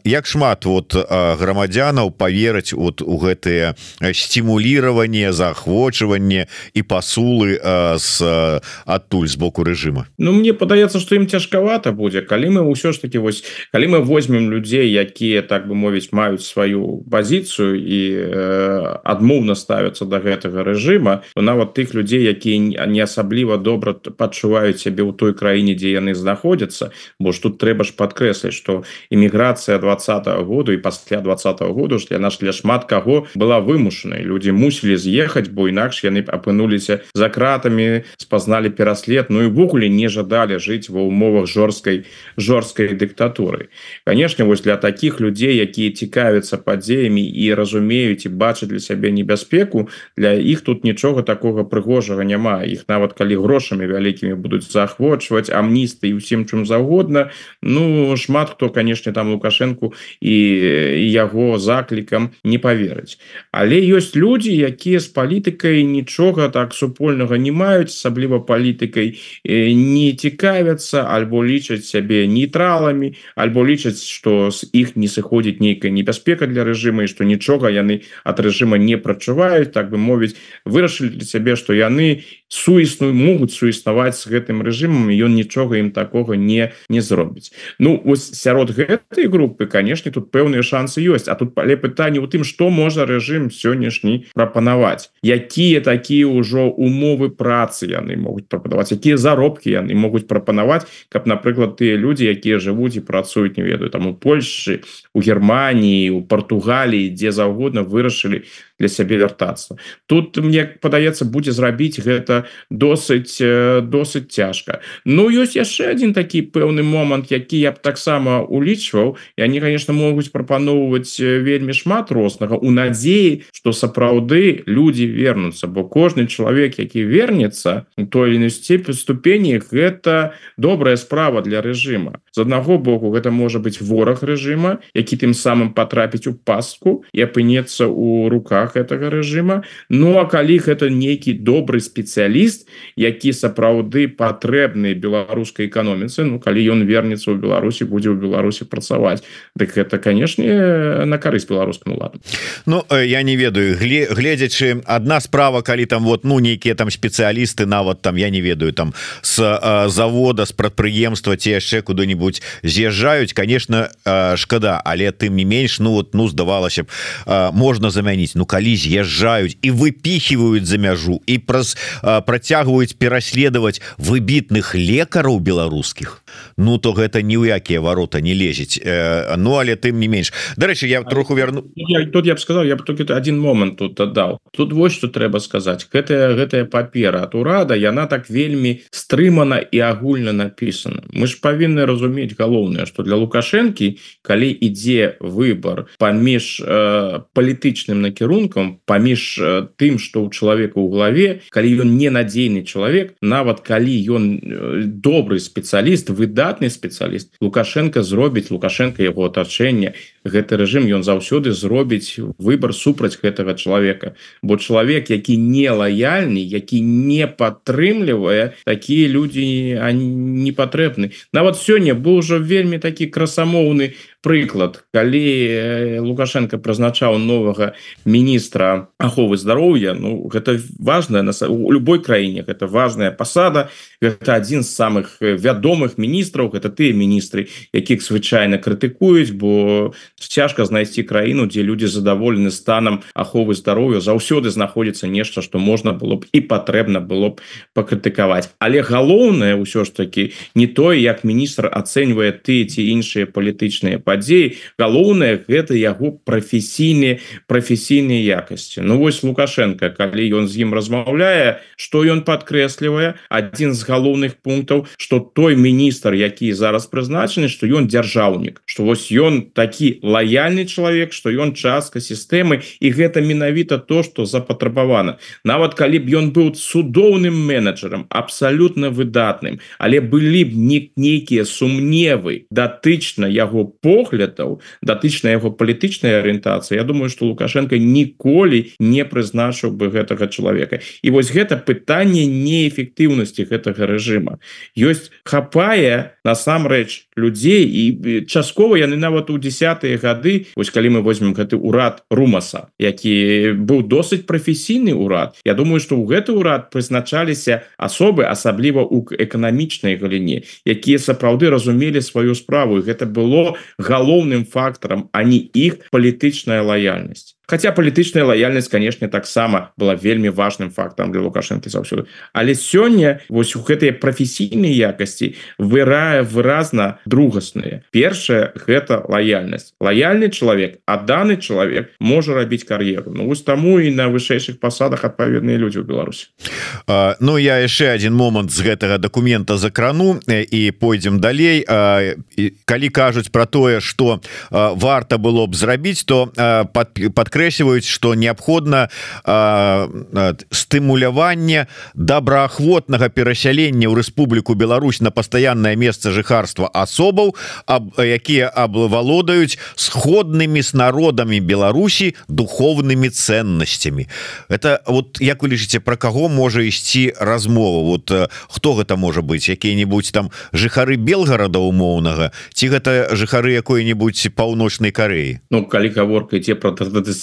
як шмат вот грамадзянаў поверыць вот у гэтые стимулирование заахвочванне и посулы с адтуль сбоку режима? Ну мне падаецца что ім цяжкавата будзе калі мы ўсё ж таки вось калі мы возьмем людзей якія так бы мовіць маюць сваю пазіцыю і э, адмоўна ставятся до гэтага режима то нават тых людзей якія не асабліва добра пачуваюць сябе ў той краіне дзе яны знаходзяцца бо ж тут трэба ж подкрэсліць что эміграцыя двадцатого году і пасля двадцатого году ж для наш для шмат каго была вымушанай. Люди мусілі з'ехаць бо інакш яны апынуліся за кратами спазналі пераслед Ну івогуле не жадалі жыць ва умовах жорсткай жорсткай дыктатуры. Конечно вось для таких людзей якія цікавяцца падзеямі і разумеюць і бачаць для сябе небяспеку для іх тут нічога такого прыгожага няма. Іх нават калі грошамі вялікімі будуць заахвочваць амністы і усім чым заўгодна Ну шмат хто канешне там лукашенко і яго заклікам не поверыць але ёсць людзі якія з палітыкай нічога так супольнага не маюць асабліва палітыкай не цікавяцца альбо лічаць сябе нейтралами альбо лічаць что з іх не сыходзіць нейкая небяспека для рэжыма і что нічога яны от рэжыма не прачуваюць так бы мовіць вырашылі для сябе что яны суісную могуць суіснаваць з гэтым рэжымам ён нічога ім такого не не зробіць. Ну ось сярод гэтай групы канешне тут пэўныя шансы ёсць. А тут пале пытанне у тым что можа рэжым сённяшні прапанаваць. Якія такія ўжо умовы працы яны могуць прападаваць якія заробкі яны могуць прапанаваць каб напрыклад тыя людзі якія жывуць і працуюць не ведаю там у Польшы у Геррманіі у Португаліі дзе заўгодна вырашылі для сябе вяртацца. Тут мне падаецца будзе зрабіць гэта досыць досыць цяжка. Ну ёсць яшчэ один такі пэўны момант які я б таксама улічваў. І они конечно могуць прапаноўваць вельмі шмат рознага у надзеі что сапраўды люди вернуцца. Бо кожны чалавек які вернется той или степень ступені гэта добрая справа для рэжыма. З аднаго боку гэта можа быть вораг рэжыма які тым самым потрапіць у пастку і апынецца у руках гэтага рэжыма Ну а калі гэта нейкі добры спецыяліст які сапраўды патрэбны беларускай эканоміцы. Ну калі ён вернется ў Беларусі будзе ў Беларусі працаваць. Дык гэта канешне на карысць беларускаму ладу. Ну я не ведаю гледзячы одна справа калі там вот ну нейкія там спецыялісты нават там я не ведаю там с завода с прадпрыемства ці яшчэ куды-нибудь з'язджаюць конечно шкада. Але тым не менш ну вот ну здавалася б можна замяніць. Ну калі з'язджаюць і выпихиваюць за мяжу і праз працягваюць пераследаваць выбітных лекараў беларускіх Ну то гэта ні ў якія ворота не лезець Ну але тым не менш. Дарэчы я троху верну я, тут я б сказал я б только один момант тут аддал тут вось что трэба сказаць. Гэтая гэтая папера от урада яна так вельмі стрымана і агульна написана мы ж павінны разумець галоўнае что для лукашэнкі калі ідзе выбор паміж э, палітычным накірункам паміж тым что у чалавека ў главе калі ён ненадзейны чалавек нават калі ён добрый спецыяліст выдатны спецыяліст. Лукашенко зробіць лукашенко его атачэння гэты рэжым ён заўсёды зробіць выбор супраць гэтага чалавека. Бо чалавек які не лаяльны які не падтрымлівае такія людзі не патрэбны. Нават сёння быў ужо вельмі такі красамоўны прыклад калі лукашенко прызначаў новага міністра аховы здароўя Ну гэта важная на у любой краіне гэта важная пасада. Гэта адзін з самых вядомых міністраў гэта тыя міністры якіх звычайна крытыкуюць бо цяжка знайсці краіну дзе людзі задаволены станам аховы здароўя. Заўсёды знаходзіцца нешта што можна было б і патрэбна было б пакрытыкаваць. Але галоўнае ўсё ж таки не тое як міністр ацэньвае ты ці іншыя палітычныя падзеі галоўнае гэта яго прафесійныя прафесійныя якасці. Ну вось лукашенко калі ён з ім размаўляе что ён подкрэслівае один з галоўных пунктаў что той міністр які зараз прызначаны что ён дзяржаўнік. Что вось ён такі лояльны чалавек что ён частка сістэмы і гэта менавіта то что запатрабавана. Нават калі б ён быў цудоўным менеджерам абсалютна выдатным але былі б не нейкія сумневы датычна яго по поглядаў датычна яго палітычнай арыентацыі Я думаю что лукашенко ніколі не прызначыў бы гэтага чалавека. І вось гэта пытанне неэфектыўнасці гэтага рэжыма. Ёсць хапае насамрэч людзей. І часткова яны нават у десятые гады вось калі мы возьмем гэты урад румаса які быў досыць прафесійны урад Я думаю что ў гэты урад прызначаліся асобы асабліва у эканамічнай галіне якія сапраўды разумелі сваю справу. Гэта было галоўным фактарам а не іх палітычная лояльнасць хотя палітычная лояльнасць конечно таксама была вельмі важным фактом для лукашэнкі заўсёды але сёння вось у гэтыя прафесійныя якасці вырае выразна другасныя першая гэта лояльнасць лояльны чалавек а даны чалавек можа рабіць кар'еру Ну вось таму і на вышэйшых пасадах адпаведныя людзі ў Беларусі Ну я яшчэ один момант з гэтага документа закрану і пойдзем далей. Калі кажуць про тое что варта было б зрабіць то под подкрэ падкрэсліваюць что неабходна стымуляванне добраахвотнага перасялення ў Рэспубліку Беларусь на пастаяннае месца жыхарства асобаў аб якія аблавалодаюць сходнымі с народамі Беларусі духовнымі ценностями. Это вот як вы лічыце про каго можа ісці размова? Вот хто гэта можа быть? Якія-нибудь там жыхары белгарада умоўнага? Ці гэта жыхары якой-нибудь паўночнай Кареі Ну калі гаворка ідзе про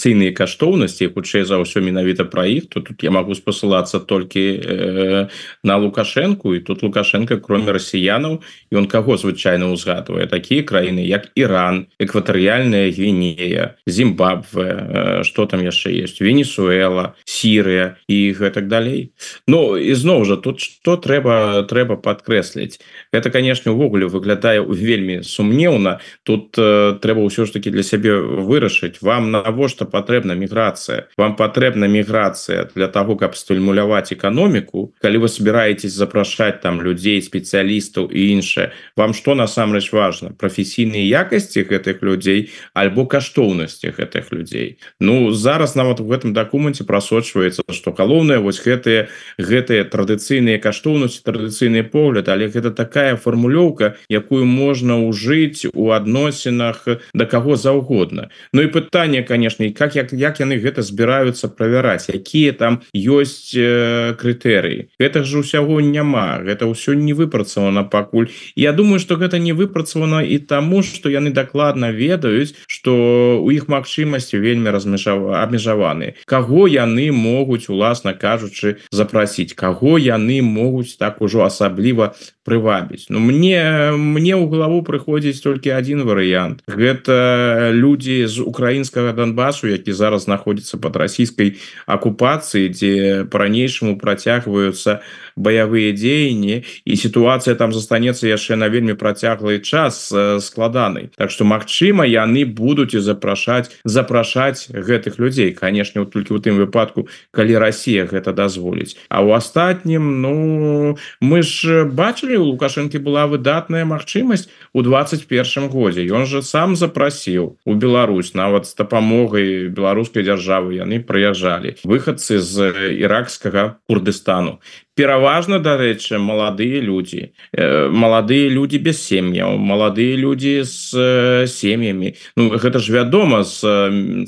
традыцыйныя каштоўнасці хутчэй за ўсё менавіта пра іх то тут я могу спасылацца толькі э, на лукашенко і тут лукашенко кроме расіянаў ён каго звычайна узгадвае такія краіны як Іран экватарыяльная гвінея Зімбабве что э, там яшчэ есть? Венесуэла Сірыя і гэтак далей. Ну ізноў жа тут что трэба трэба подкрэсліць это конечно увогуле выглядае вельмі сумнеўна тут э, трэба ўсё ж таки для сябе вырашыць вам навошта патрэбна міграцыя вам патрэбна міграцыя для того каб стымуляваць эканоміку калі вы собираетесь запрашаць там людзей спецыялістаў і іншае вам что насамрэч важно? Прафесійныя якасці гэтых людзей альбо каштоўнасці гэтых людзей Ну зараз нават в гэтым дакуменце прасочваецца что галоўнае вось гэтые гэтыя традыцыйныя каштоўнасці традыцыйны погляд але гэта такая фармулёўка якую можна ўжыць у адносінах да каго заўгодна. Ну і пытанне конечно і как как як, як яны гэта збіраюцца правяраць якія там ёсць э, крытэрыі. Гэта ж усяго няма гэта ўсё не выпрацавана пакуль. Я думаю что гэта не выпрацавана і таму что яны дакладна ведаюць что у іх магчымасці вельмі размежава абмежаваны. Каго яны могуць уласна кажучы запрасіць? Каго яны могуць так ужо асабліва прывабіць Ну мне мне ў галаву прыходзіць толькі один варыянт. Гэта людзі з украінскага Донбасу які зараз знаходзіцца под расійскай акупацыі дзе по-ранейшаму працягваюцца баявыя дзеянні і сітуацыя там застанецца яшчэ на вельмі працяглый час складанай. Так что Мачыма яны будуць і запрашаць запрашаць гэтых людзей. Конечно толькі у тым выпадку калі Россия гэта дазволіць. А у астатнім Ну мы ж бачылі у лукашэнкі была выдатная магчымасць у 21 годзе. Ён же сам запрасіў у Беларусь. Нават з дапамогай беларускай дзяржавы яны прыязджалі. Выхадцы з іракскага курдыстану пераважна дарэчы маладыя людзі. Э, маладыя людзі без сем'яў маладыя людзі з э, сем'ямі. Ну гэта ж вядома з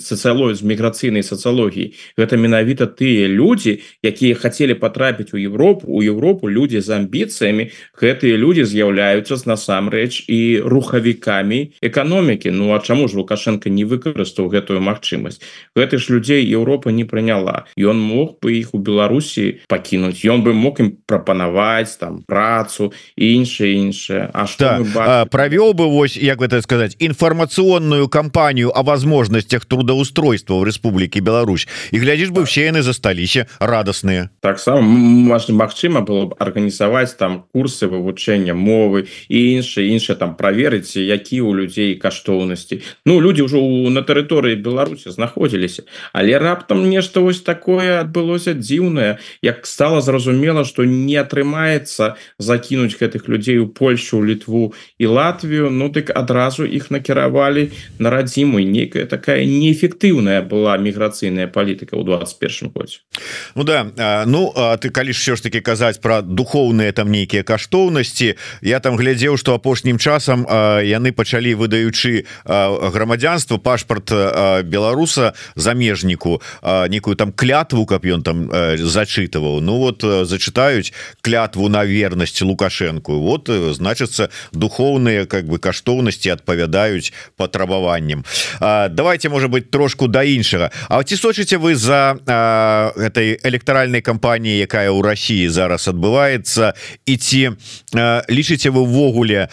сацыялой з міграцыйнай сацыялогіі гэта менавіта тыя людзі якія хацелі потрапіць у Европу. У Европу людзі з амбіцыямі гэтыя людзі з'яўляюцца з насамрэч і рухавікамі эканомікі. Ну а чаму ж лукашенко не выкарыстаў гэтую магчымасць? Гэты ж людзей Еўропа не прыняла. Ён мог бы іх у Беларусі пакінуць. Ён бы мог ім прапанаваць там працу іншае іншае А что да. правёў бы вось як гэта сказаць інфармацыйную кампанію о возможностях трудоустройства в Республіке Беларусь. І глядзіш бы все яны засталіся радасныя таксама Мачыма было б арганізаваць там курсы вывучэння мовы і іншае іншае там праверыць які у людзей каштоўнасці Ну люди ўжо на тэрыторыі Беларусі знаходзіліся але раптам нешта вось такое адбылося дзіўнае як стала зразумела зразумела что не атрымаецца закінуць гэтых людзей у Польшу літву і Латвію Ну дык адразу іх накіравалі на радзіму некая такая неэфектыўная была міграцыйная палітыка ў 21 годзе Ну да Ну ты калі ж все ж таки казаць про духовныя там нейкія каштоўнасці я там глядзеў что апошнім часам яны пачалі выдаючы грамадзянства пашпарт беларуса замежніку некую там клятву каб ён там зачытываў. Ну вот за зачитаюць клятву на верность лукашенко. Вот э, значится духовные как бы каштоўнасці адпавядаюць патрабаванням давайте может быть трошку да іншага А ці сочыце вы за а, этой электоральной кампаніі якая у России зараз адбываецца і ці лічыце вы увогуле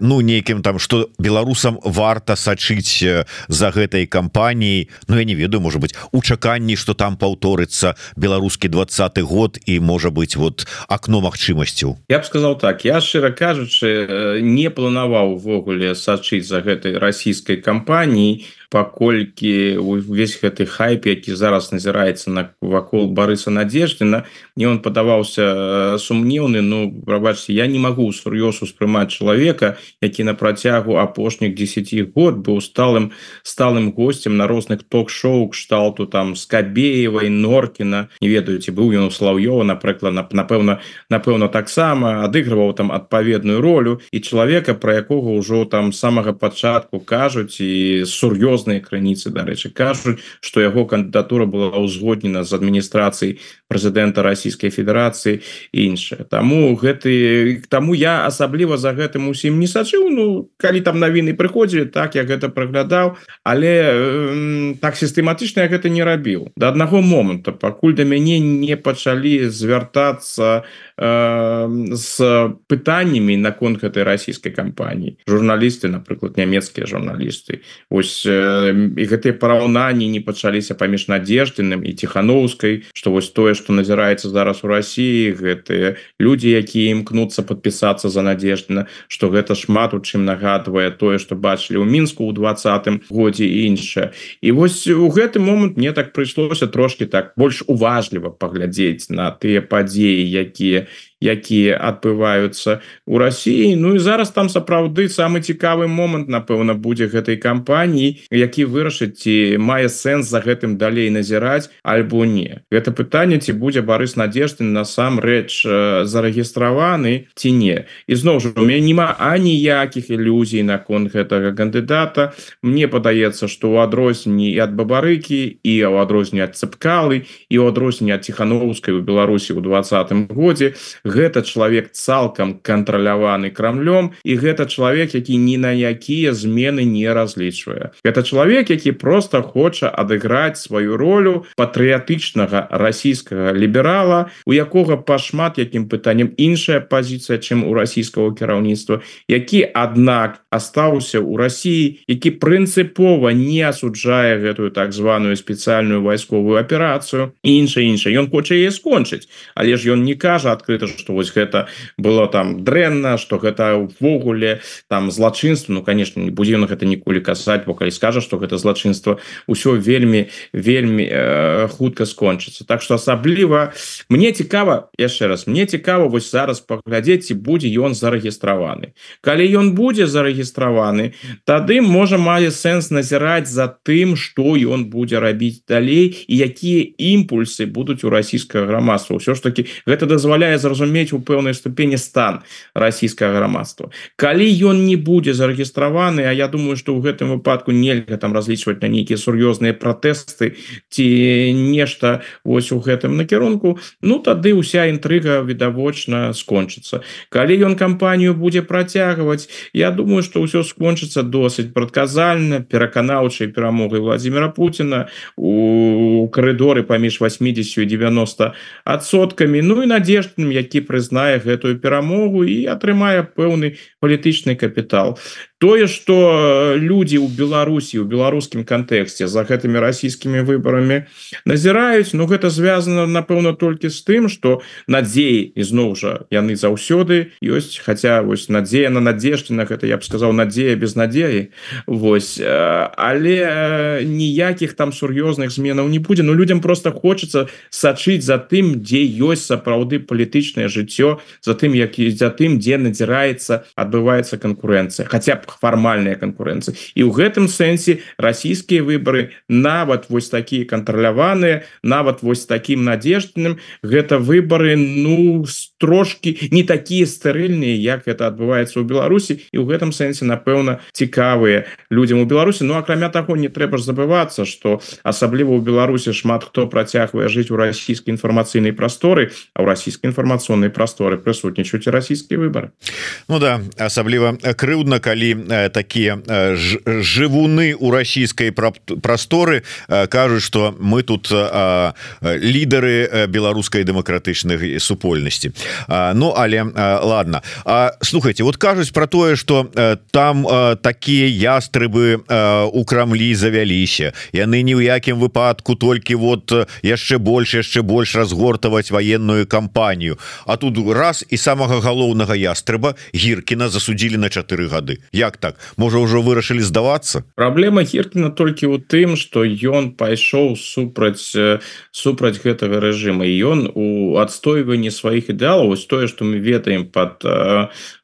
ну нейкім там что беларусам варта сачыць за гэтай кампаніяй Ну я не ведаю может быть у чаканні что там паўторыцца беларускі двадцаты год і можа быть быть вот окно магчымасцяў. Я б сказал так я шчыра кажучы не планаваў увогуле сачыць за гэтай расійскай кампаніяй паколькі увесь гэты хайп які зараз назіраецца на вакол барыса надеждзіна не он падаваўся сумнеўны Ну прабачце я не могу сур'ёз успрымаць чалавека які на працягу апошніх 10 год быў сталым сталым гостцем на розных ток-шоу кшталту там скабеевай норкіна не ведаеце быў ён у слаўёва напрыклад напэўна напэўна таксама адыгрываў там адпаведную ролю і чалавека про якога ўжо там самага пачатку кажуць і сур'ёз розныя крыніцы дарэчы кажуць что яго кандыдатура была ўзгоднена з адміністрацыяй прэзідэнта Ройскай Федерацыі іншае. Таму гэты таму я асабліва за гэтым усім не сачыў. Ну калі там навіны прыходзілі так я гэта праглядаў. Але э, так сістэматычна гэта не рабіў. Да аднаго моманта пакуль да мяне не пачалі звяртацца э, з пытаннямі наконт гэтай расійскай кампаніі. Журналісты напрыклад нямецкія журналісты. Ось э, і гэтыя параўнанні не пачаліся паміж надеждзеным і ціхановскай что вось тое что назіраецца зараз у Росіі гэтыя людзі якія імкнуцца подпісацца за надеждна что гэта шмат у чым нагадвае тое что бачылі ў мінску ў двадцатым годзе іншае. І вось у гэты момант мне так прыйшлося трошки так больш уважліва паглядзець на тыя падзеі якія якія адбываюцца у Росіі. Ну і зараз там сапраўды самы цікавы момант напэўна будзе гэтай кампаніі які вырашыць ці мае сэнс за гэтым далей назіраць альбо не. Гэта пытанне ці будзе барыс надежды насамрэч зарэгістраваны ці не. І зноў жа у мяне няма аніякіх ілюзій наконт гэтага кандыдата. Мне падаецца что у адрозненні ад бабарыкі і ў адрозненне ад цыпкалы і ў адрозненне ад ціхановскай у Беларусі ў двадцатым годзе гэта чалавек цалкам кантраляваны крамлем і гэта чалавек які ні на якія змены не разлічвае. Это чалавек які просто хоча адыграць сваю ролю патрыятычнага расійскага ліберала у якога па шмат якім пытанням іншая пазіцыя чым у расійскага кіраўніцтва які аднак астаўся ў Росіі які прынцыпова не асуджае гэтую так званую спецыяльную вайсковую аперацыю інша інша ён хоча яе скончыць але ж ён не кажа адкрыта что вось гэта было там дрэнна что гэта увогуле там злачынства Ну конечно не будзе на гэта ніколі казаць бо калі скажа что гэта злачынства ўсё вельмі вельмі э, хутка скончыцца Так что асабліва мне цікава яшчэ раз мне цікава вось зараз паглядзець ці будзе ён зарэгістраваны. Калі ён будзе зарэгістраваны тады можа мае сэнс назіраць за тым что ён будзе рабіць далей і якія імпульсы будуць у расійскага грамадства. Ўсё ж таки гэта дазваляе зразумець у пэўнай ступені стан расійскага грамадства калі ён не будзе зарэгістраваны А я думаю что ў гэтым выпадку нельга там разлічваць на нейкія сур'ёзныя пратэсты ці нешта вось у гэтым накірунку Ну тады уся інтрыга відавочна скончыцца. Калі ён кампанію будзе працягваць Я думаю что ўсё скончыцца досыць прадказальна пераканаўчай перамогай Владимира Путина у коридоры паміж 80 90 адсоткамі Ну і надеждным які прызнае гэтую перамогу і атрымае пэўны палітычны капітал тое что люди у Беларусі у беларускім кантэксце за гэтымі расійскімі выборами назіраюць но ну, гэта звязано напэўна толькі з тым что надзеі ізноў жа яны заўсёды ёсць хотя вось надзея на надеждинах это я б сказал надзея без надзеі. Вось але ніякіх там сур'ёзных зменаў не будзе. Но людям просто хочется сачыць за тым дзе ёсць сапраўды палітычнае жыццё за тым які за тым дзе надзіраецца адбываецца конкуренцыя хотя б фармальная конкуренцыя і ў гэтым сэнсе расійскія выборы нават вось такія кантраляваныя нават вось таким надеждным гэта выборы ну трошки не такія стэрыльныя як это адбываецца ў Беларусі. І ў гэтым сэнсе напэўна цікавыя людям у Беларусі. Ну акрамя таго не трэба ж забывацца что асабліва ў Беларусі шмат хто працягвае жыць у расійскай інфармацыйнай прасторы а ў расійскай інфармацыйнай прасторы прысутнічаюць расійскія выборы Ну да асабліва крыўдна калі Э, такие э, жывуны у расійскай прасторы э, кажуць что мы тут лідары беларускай дэмакратычных супольнасці Ну але ладно. А слухайте вот кажуць про тое что там такія ястрыбы у крамлі завяліся. Яны ні ў якім выпадку толькі вот яшчэ больш яшчэ больш разгортаваць военную кампанію. А тут раз і самага галоўнага ястрыба гіркіна засудзілі на чатыры гады як так? Можа ўжо вырашылі здавацца праблема херкіна толькі ў тым что ён пайшоў супраць супраць гэтага рэжыма ён у адстойванні сваіх ідэалаў вось тое что мы ведаем под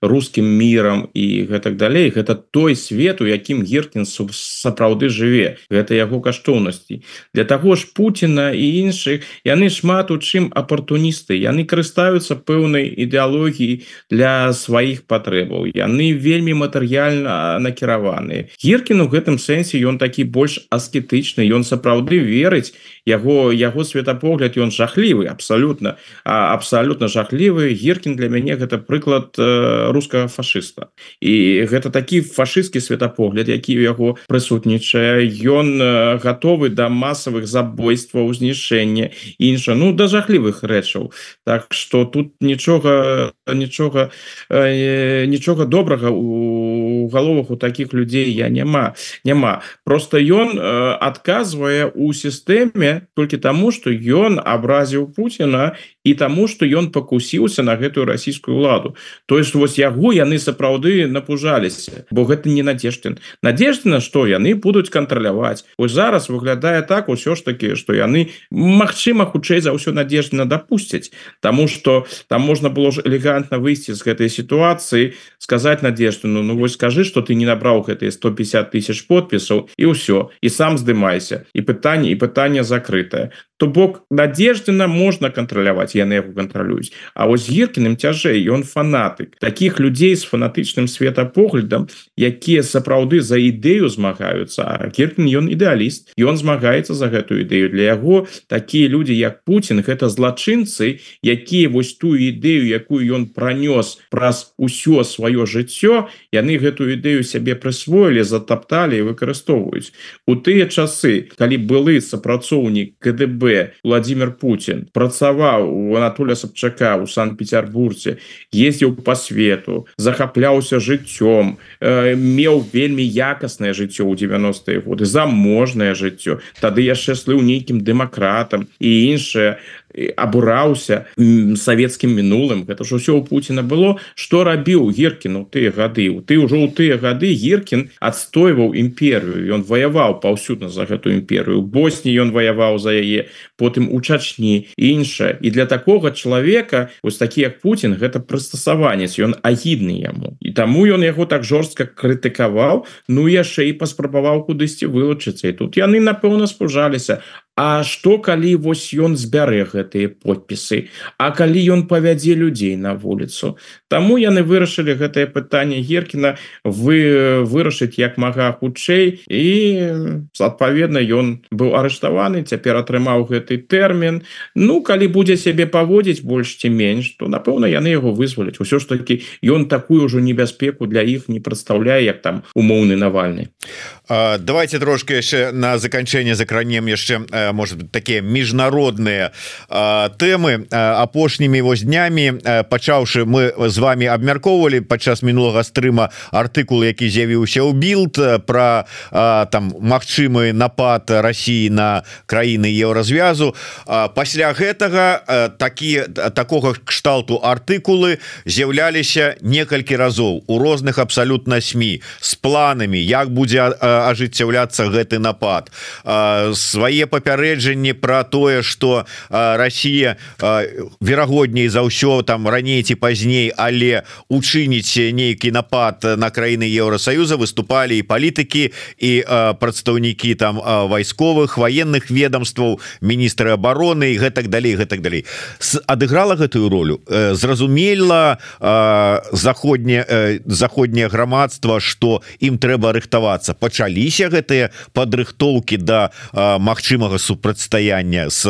русскім мірам і гэтак далей гэта той свет у якім геркін сапраўды жыве. Гэта яго каштоўнасці. Для таго ж Пуціна і іншых яны шмат у чым апартуністы яны карыстаюцца пэўнай ідэалогіі для сваіх патрэбаў яны вельмі матэрыяльна накіраваны. Гіркін у гэтым сэнсе ён такі больш аскетычны ён сапраўды верыць яго яго светапогляд ён жахлівы абсалютна абсалютна жахлівы. Гіркін для мяне гэта прыклад э, рускага фашыста. І гэта такі фашысцкі светапогляд які у яго прысутнічае. Ён э, гатовы да масавых забойстваў знішэння інша ну да жахлівых рэчаў. Так что тут нічога нічога э, нічога добрага у галовах у таких людзей я няма няма просто ён адказвае у сістэме толькі таму что ён абразіў Пуціна і таму что ён покусіўся на гэтую расійскую ладу то есть вось яго яны сапраўды напужаліся бо гэта не надежден надеждена что? Яны будуць кантраляваць. Ось зараз выглядае так усё ж таки что яны Мачыма хутчэй за ўсё надеждена допусцяць тому что там можна было ж элегантна выйсці з гэтай сітуацыі сказать надеждену Ну вось скажи что ты не набраў гэтые 150 тысяч подпісаў і ўсё і сам здымайся і пытанне і пытанне закрытае то бок надеждена можна кантраляваць яны яго кантралююць А вось гіркіным цяжэй ён фанатык таких людзей з фанатычным светапоглядам якія сапраўды за ідэю змагаюцца Кіркін ён ідэаліст. Ён змагаецца за гэтую ідэю. Для яго такія людзі як Путін гэта злачынцы якія вось тую ідэю якую ён пранёс праз усё сваё жыццё яны гэтую ідэю сябе прысвоілі затапталі і выкарыстоўваюць. У тыя часы калі былы сапрацоўнік КДБ Владимир Путин працаваў у Анатоля Сабчака у санкт-петербурце ездзіў по свету захапляўся жыццём э, меў вельмі якаснае жыццё ў 90-е годы заможнае жыццё. Тады яшчэ слыў нейкім дэмакратам і іншае абураўся савецкім мінулым. Гэта ж усё у Пуціна было. Што рабіў гіркіну тыя гады? Ты ўжо ў тыя гады гіркін адстойваў імперыю. Ён ваяваў паўсюдна за гэтую імперыю. Босні ён ваяваў за яе потым у чачні іншае. І для такога чалавека вось такі як Путін гэта прыстасаванец. Ён агідны яму. І таму ён яго так жорстка крытыкаваў ну яшчэ і паспрабаваў кудысьці вылучыцца. І тут яны напэўна спужаліся А што калі вось ён збярэ гэтыя подпісы? А калі ён павядзе людзей на вуліцу? Таму яны вырашылі гэтае пытанне геркіна вы вырашыць як мага хутчэй і адпаведна ён быў арыштаваны цяпер атрымаў гэты тэрмін. Ну калі будзе сябе паводзіць больш ці менш то напэўна яны яго вызваляць. Усё ж такі ён такую ўжо небяспеку для іх не прадстаўляе як там умоўны навальны давайте трошки яшчэ на заканчэнне закранем яшчэ может быть такие міжнародныя темы апошнімі вось днямі. Пачаўшы мы з вами абмяркоўвалі падчас мінулага стрыма артыкул які з'явіўся ў билд про там магчымы напад Росіі на краіны еўразвязу. Пасля гэтага такі такога кшталту артыкулы з'яўляліся некалькі разоў у розных абсалютна сМ с планамі як будзе ажыццяўляцца гэты напад. Свае папяры папярэджанне про тое что Россия верагодней за ўсё там раней ці пазней але учыніць нейкі напад на краіны Еўросаюза выступалі і палітыкі і прадстаўнікі там вайсковых военных ведомстваў міністры обороны і гэтак далей гэтак далей. Адыграла гэтую ролю? Зразумела заходняе заходняе грамадства что ім трэба рыхтавацца пачаліся гэтыя падрыхтоўки да магчымага супрацьстаяння с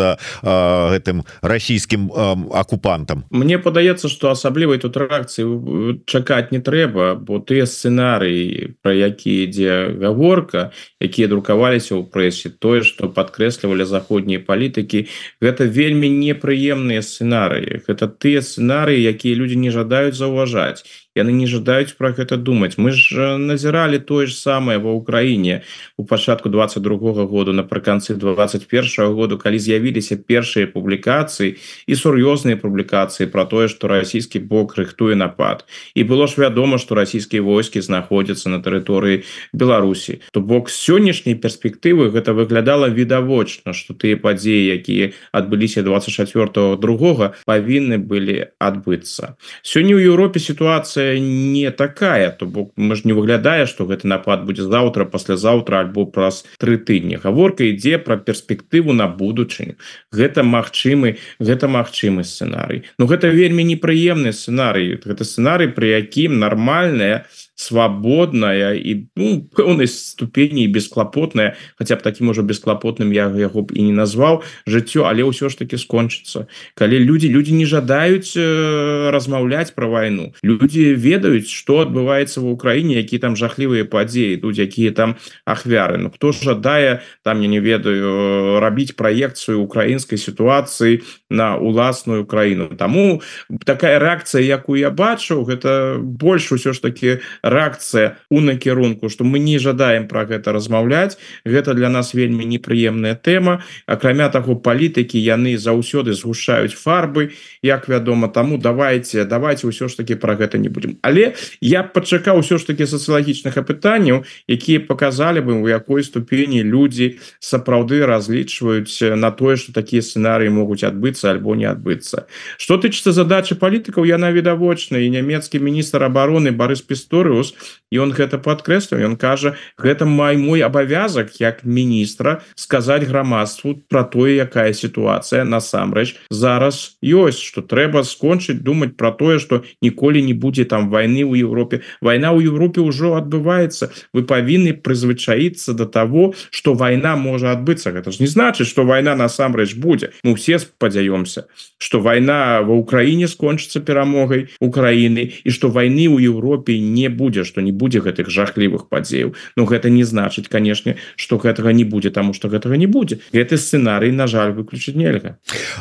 гэтым расійскім акупантам? Мне падаецца что асаблівай тут рэакцыі чакаць не трэба бо тыя сцэнарыі про які ідзе гаворка якія друкаваліся ў прэсе тое что подкрэслівалі заходнія палітыкі гэта вельмі непрыемныя сцэнарыі. Гэта тыя сцэнарыі якія людзі не жадаюць заўважаць яны не жадаюць про гэта думаць мы ж назіралі тое ж самае ва ўкраіне у пачатку 22 -го году напрыканцы 21 -го году калі з'явіліся першыя публікацыі і сур'ёзныя публікацыі про тое что расійскі бок рыхтуе напад. І было ж вядома что расійскія войскі знаходзяцца на тэрыторыі Беларусі то бок сённяшняй перспектывы гэта выглядала відавочна что тыя падзеі якія адбыліся 24 другога павінны былі адбыцца. Сёння ў Еўропе сітуацыя не такая то бок мы ж не выглядае что гэты напад будзе завтра паслязаўтра альбо праз тры тыдні гаворка ідзе про перспектыву на будучыню. Гэта магчымы гэта магчымы сцэнарый. Ну гэта вельмі непрыемны сцэнарый. Гэта сцэнарый при якім нармальная с свабодная і ну, пэўнай ступені бесклапотная. Хотя б таким ужо бесклапотным я яго б і не назваў жыццё але ўсё ж таки скончыцца калі люди люди не жадаюць э, размаўляць про войну люди ведаюць что адбываецца в Украіне які там жахлівыя падзеі тут якія там ахвяры. Ну хто жадае там я не ведаю рабіць праекцыю украінскай сітуацыі на уласную краіну. Таму такая реакцыя якую я бачыў гэта больш усё ж таки рэакцыя у накірунку что мы не жадаем про гэта размаўляць гэта для нас вельмі непрыемная тэма. Акрамя таго палітыкі яны заўсёды згушаюць фарбы як вядома таму давайте давайте ўсё ж таки про гэта не будем але я пачакаў ўсё ж таки сацыялагічных апытанняў якія показалі бы у якой ступені людзі сапраўды разлічваюць на тое что такія сцэнарыі могуць адбыцца альбо не адбыцца. Что тычыцца задачи палітыкаў яна відавочна і нямецкі міністр обороны Барыс пісторы плюс і он гэта подкрэслю ён кажа гэта май мой абавязак як міністра сказаць грамадству про тое якая сітуацыя насамрэч зараз ёсць что трэба скончыць думаць про тое что ніколі не будзе там войны у Европе война у Европе ўжо адбываецца. Вы павінны прызвычаіцца до того что война можа адбыцца. Гэта ж не значыць что война насамрэч будзе. Мы все спадзяёмся что война в Украіне скончыцца перамогай Украины і что войны у Европе не будзе что не будзе гэтых жахлівых падзеяў. Но гэта не значыць канешне что гэтага не будзе тому что гэтага не будзе. Гэты сцэнарый на жаль выключыць нельга.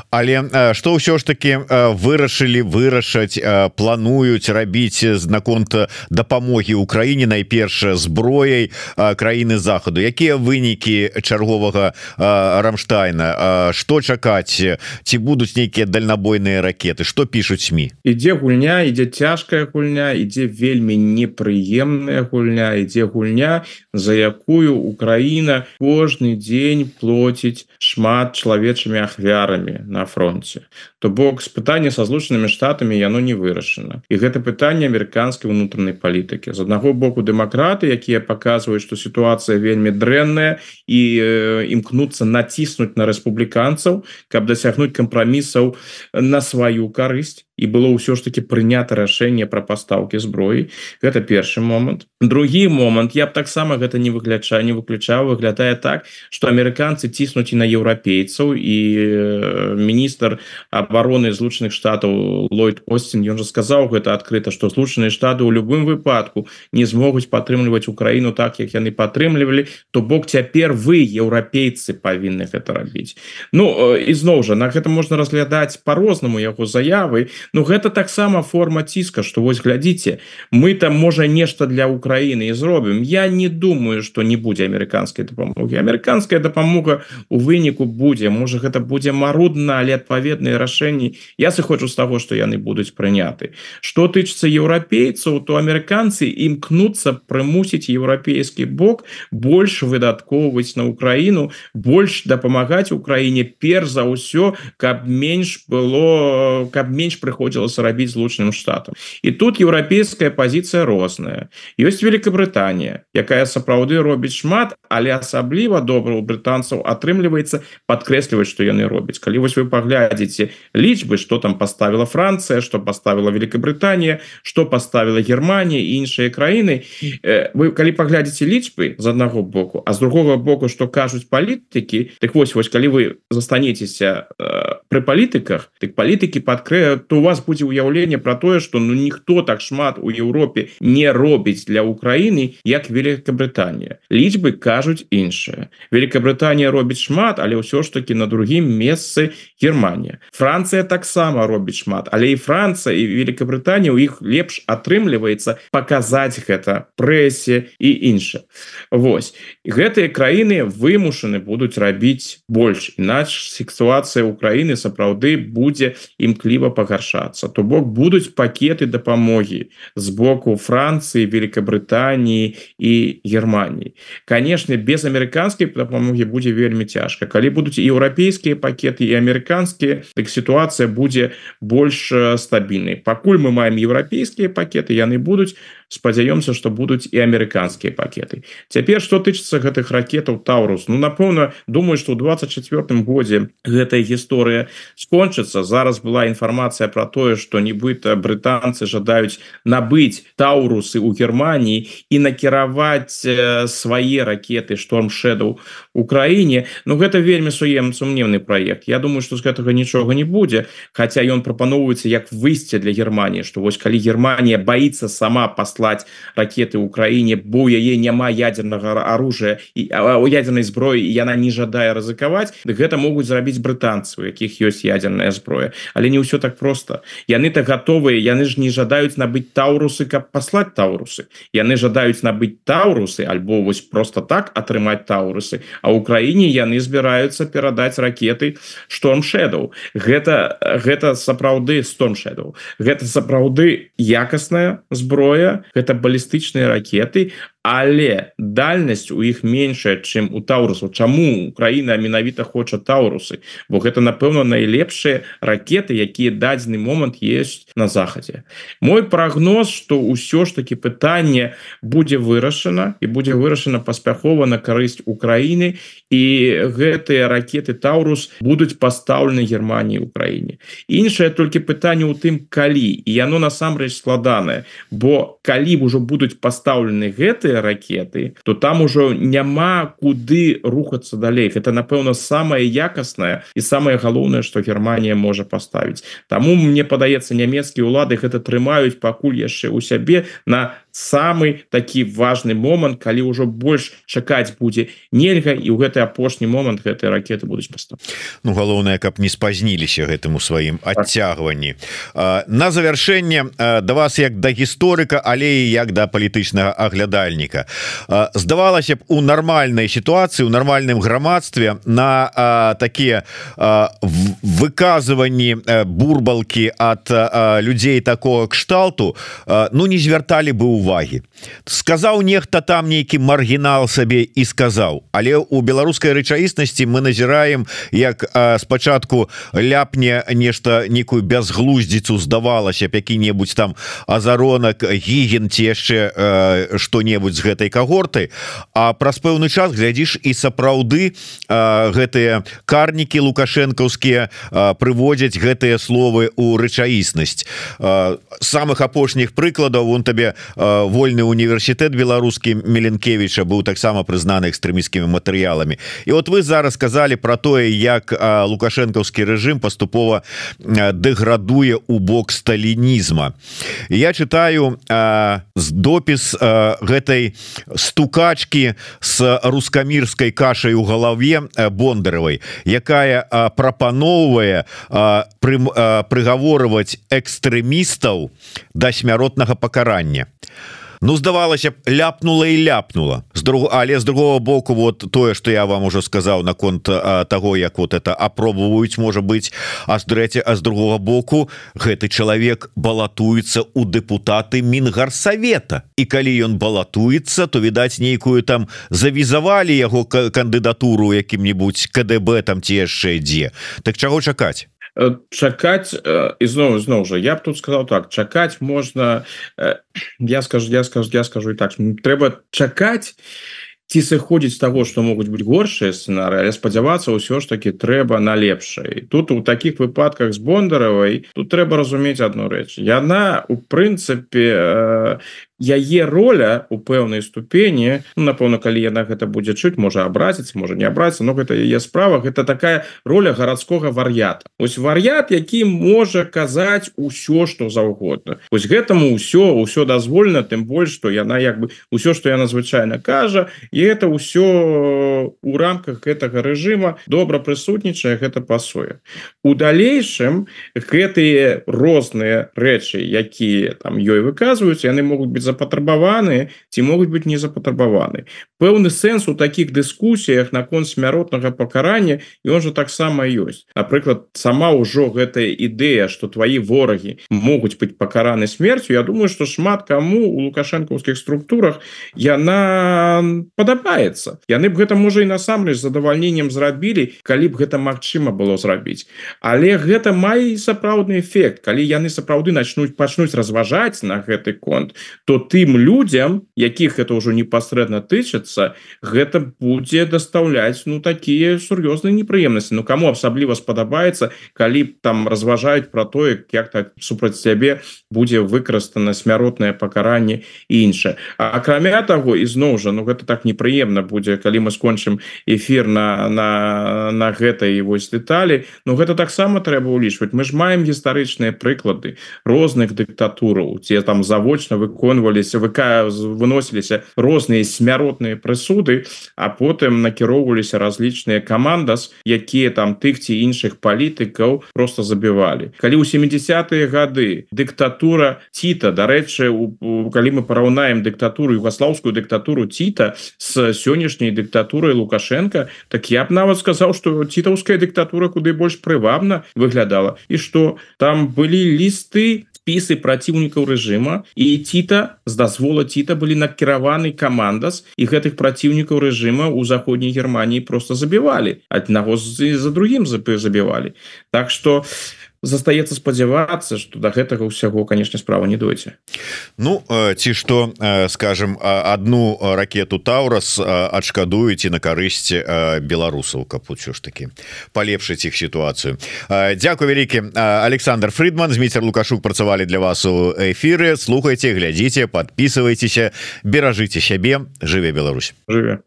Але что ўсё ж таки вырашылі вырашаць плануюць рабіць знаконт дапамогі Украіне найперш зброяй краіны захаду. Якія вынікі чарговага рамштайна? Что чакаць? Ці будуць нейкія дальнабойныя ракеты? Что пишутць сМ ідзе гульня ідзе цяжкая гульня ідзе вельмі непрыемна непрыемная гульня ідзе гульня за якую Украіна кожны дзень плоціць шмат чалавечымі ахвярамі на фронте то бок з пытання са злучанымі штатамі яно не вырашана. І гэта пытанне амерыканскай унутранай палітыкі. З аднаго боку дэмакраты якія паказваюць што сітуацыя вельмі дрэнная і э, імкнуцца націснуць на рэспубліканцаў каб дасягнуць кампрамісаў на сваю карысць. І было ўсё ж таки прынята рашэнне пра пастаўкі зброі. Гэта першы момант. Другі момант я б таксама гэта не выключаю не выключаў выглядае так что амерыканцы ціснуць і на еўрапейцаў і э, міністр обороны злучаных штатаў Ллойд Остин ён же сказаў гэта адкрыта что злучаныя штаты ў любым выпадку не змогуць падтрымліваць Украіну так як яны падтрымлівалі то бок цяпер вы еўрапейцы павінны гэта рабіць Ну ізноў жа на гэта можна разглядаць по-рознаму яго заявы Ну гэта таксама форма ціска что вось глядзіце мы там можа нешта для Украины і зробім Я не думаю что не будзе амерыканскай дапамоги амерыканская дапамога у выніку будзе можа гэта будзе марудна але адпаведныя рашэнні я сыходжу з таго что яны будуць прыняты что тычыцца еўрапейцаў то амерыканцы імкнуцца прымусіць еўрапейскі бок больш выдаткоўваць на Украіну больш дапамагаць Украіне перш за ўсё каб менш было каб менш прыходзілася рабіць злучаным штатам. І тут еўрапейская пазіцыя розная. Ёсць Великабрытанія якая сапраўды робіць шмат але асабліва добра у брытанцаў атрымліваецца падкрэсліваць што яны робяць калі вось вы паглядзіце лічбы что там поставила Францыя что поставила Великабрытанія что поставила Германія і іншыя краіны вы калі паглядзіце лічбы з аднаго боку а з другого боку что кажуць палітыкі так вось вось калі вы застанецеся э, пры палітыках так палітыкі падкрэют то вас будзе ўяўленне про тое что ну ніхто так шмат у Еўропе не робіць для Украіны як Великабрытанія лічбы кажуць іншае Великабрытанія робіць шмат але ўсё ж таки на другім месцы Германія. Францыя таксама робіць шмат але і Францыя і Великабрытанія у іх лепш атрымліваецца паказаць гэта прэсе і інша Вось. Гэтыя краіны вымушаны будуць рабіць больш іначе сексуацыя Украіны сапраўды будзе імкліва пагаршаць вырашацца то бок будуць пакеты дапамогі з боку Францыі Великабрытаніі і Германії канешне без амерыканскай дапамогі будзе вельмі цяжка калі будуць еўрапейскія пакеты і амерыканскія дык сітуацыя будзе больш стабільнай пакуль мы маем еўрапейскія пакеты яны будуць спадзяёмся что будуць і амерыканскія пакеты. Цяпер что тычыцца гэтых ракетаў таурус Ну напэўна думаю что ў 24 годзе гэтая гісторыя скончыцца. Зараз была інфармацыя про тое что нібыта брытанцы жадаюць набыць таурусы у Германії і накіраваць свае ракеты шторм шэдаў Украіне Ну гэта вельмі суем сумневны проект Я думаю что з гэтага нічога не будзе хотя ён прапаноўваецца як выйсце для Германії что вось калі Германія боится сама паслаць ракеты Украіне бо у яе няма ядернага оружия і у ядерной зброі яна не жадае рызыкаваць гэта могуць зрабіць брытанцы у якіх ёсць ядерная зброя. Але не ўсё так просто яны так готовыя яны ж не жадаюць набыць таурусы каб паслаць таурусы. Яны жадаюць набыць таурусы альбо вось просто так атрымаць таурусы. А Украіне яны збіраюцца перадаць ракеты шторм шэдоў гэта гэта сапраўды storm шэдоў гэта сапраўды якасная зброя гэта балістычныя ракеты але дальнасць у іх меншая чым у таурусу Чаму Украіна менавіта хоча таурусы бо гэта напэўна найлепшыя ракеты якія дадзены момант есть на захадзе. Мой прогноз что ўсё ж таки пытанне будзе вырашана і будзе вырашана паспяхова на карысць Украіны і гэтыя ракеты таурус будуць пастаўлены Германії Украіне. Іншае толькі пытанне ў тым калі. І яно насамрэч складанае бо калі ўжо будуць пастаўлены гэтыя гэтыя ракеты то там ужо няма куды рухацца далей. Это напэўна самое якаснае і самое галоўнае что Германія можа поставіць Таму мне падаецца нямецкія улады гэта трымаюць пакуль яшчэ у сябе на самый такі важный момант калі ўжо больш чакаць будзе нельга і ў гэты апошні момант гэтыя ракеты будуць пастав Ну галоўнае каб не спазніліся гэтым у сваім адцягванні. На завяршэнне да вас як да гісторыка але як да палітычнага аглядальніка. Здавалася б у нармальнай сітуацыі у нармальным грамадстве на такія выказыванні бурбалкі ад людзей такого кшталту ну не звярталі бы у увагі. Сказаў нехта там нейкі маргінал сабе і сказаў. Але у беларускай рэчаіснасці мы назіраем як спачатку ляпне нешта некую бязглуздзіцу здавалася які-небудзь там азаронак гіген ці яшчэ что-небудзь з гэтай кагорты. А праз пэўны час глядзіш і сапраўды гэтыя карнікі лукашэнкаўскія прыводзяць гэтыя словы у рэчаіснасць. Самых апошніх прыкладаў он табе вольны універсітэт беларускі меленкевича быў таксама прызнаны экстрэміскімі матэрыяламі. І вот вы зараз сказали про тое як лукашэнкаўскі рэжым паступова дэградуе у бок сталінізма. Я читаю з допіс гэтай стукачки с рускамірской кашай у галаве бондаровой якая прапаноўвае прыгаворваць экстрэмістаў да смяротнага пакарання Ну здавалася б ляпнула і ляпнула. З друг але з другого боку вот тое что я вам уже сказаў наконт того як вот это апробваюць можа быть а з трэця а з другого боку гэты чалавек балатуецца у депутаты мінгарсавета. І калі ён балатуецца то відаць нейкую там завізавалі яго кандыдатуру якім-нибудь КДБ там ці яшчэ дзе. Так чаго чакаць чакаць ізноў зноў жа я б тут сказал так чакаць можна э, [clears throat] я скажу я скажу я скажу і так трэба чакаць ці сыходзіць таго што могуць быць горшыя сцэнары але спадзявацца ўсё ж таки трэба на лепшай тут у таких выпадках з бондаравай тут трэба разумець одну рэч яна у прынцыпе э, яе роля у пэўнай ступені ну, напэўна калі яна гэта будзе чуць можа абразіць можа не абрацца но гэта яе справа гэта такая роля гарадскога вар'ята. Ось вар'ят які можа казаць усё что заўгодна. Ось гэтаму ўсё ўсё дазволена тым больш что яна як бы ўсё что яна звычайна кажа і это ўсё у рамках гэтага рэжыма добра прысутнічае гэта пасуе у далейшым гэтые розныя рэчы якія там ёй выказваюць яны могуць быть запатрабаваны ці могуць быть не запатрабаваны. Пэўны сэнс у таких дыскусіях наконт смяротнага пакарання і он же таксама ёсць. Напрыклад сама ўжо гэтая ідэя что твои ворагі могуць быть пакараны смерцю Я думаю что шмат кому у лукашэнкаўскіх структурах яна падабаецца. Яны б гэта можа і насамрэч задавальненнем зрабілі калі б гэта магчыма было зрабіць. Але гэта мае сапраўдны эфект. Калі яны сапраўды начнуць пачнуць разважаць на гэты конт то то тым людям якіх это ўжо непасрэдна тычыцца гэта будзе даставляць ну такія сур'ёзныя непрыемнасці. Ну кому асабліва спадабаецца калі там разважаюць про тое як так супраць сябе будзе выкарыстана смяротнае пакаранне і іншае. Акрамя таго ізноў жа Ну гэта так непрыемна будзе калі мы скончым эфир на на на гэтай вось деталі Ну гэта таксама трэба ўлічваць. Мы ж маем гістарычныя прыклады розных дыктатураў ці там завочна выконваць выконваліся ВК выносіліся розныя смяротныя прысуды а потым накіроўваліся разлічныя камандас якія там тых ці іншых палітыкаў просто забівалі. Калі ў 70-е гады дыктатура ціта дарэчы калі мы параўнаем дыктатуру югослаўскую дыктатуру ціта с сённяшняй дыктатурай лукашенко так я б нават сказаў что цітаўская дыктатура куды больш прывабна выглядала. І что там былі лісты спісы праціўнікаў рэжыма. І ціта з дазвола ціта былі накіраваны камандас і гэтых праціўнікаў рэжыма у заходняй Геррманіі просто забівалі. Аднаго з за другім забівалі. Так что у застаецца спадзявацца что до гэтага ўсяго конечно справа не дойце Ну ці что скажем одну ракету таурас адшкадуеце на карысці беларусаў ўсё ж таки полепшыць іх сітуацыю. Дякую вялікі Александр Фридман Зміцер лукашук працавалі для вас у эфиры слухайте глядзіце подписывайтеся беражыце сябе. Жыве Беларусь! Жыве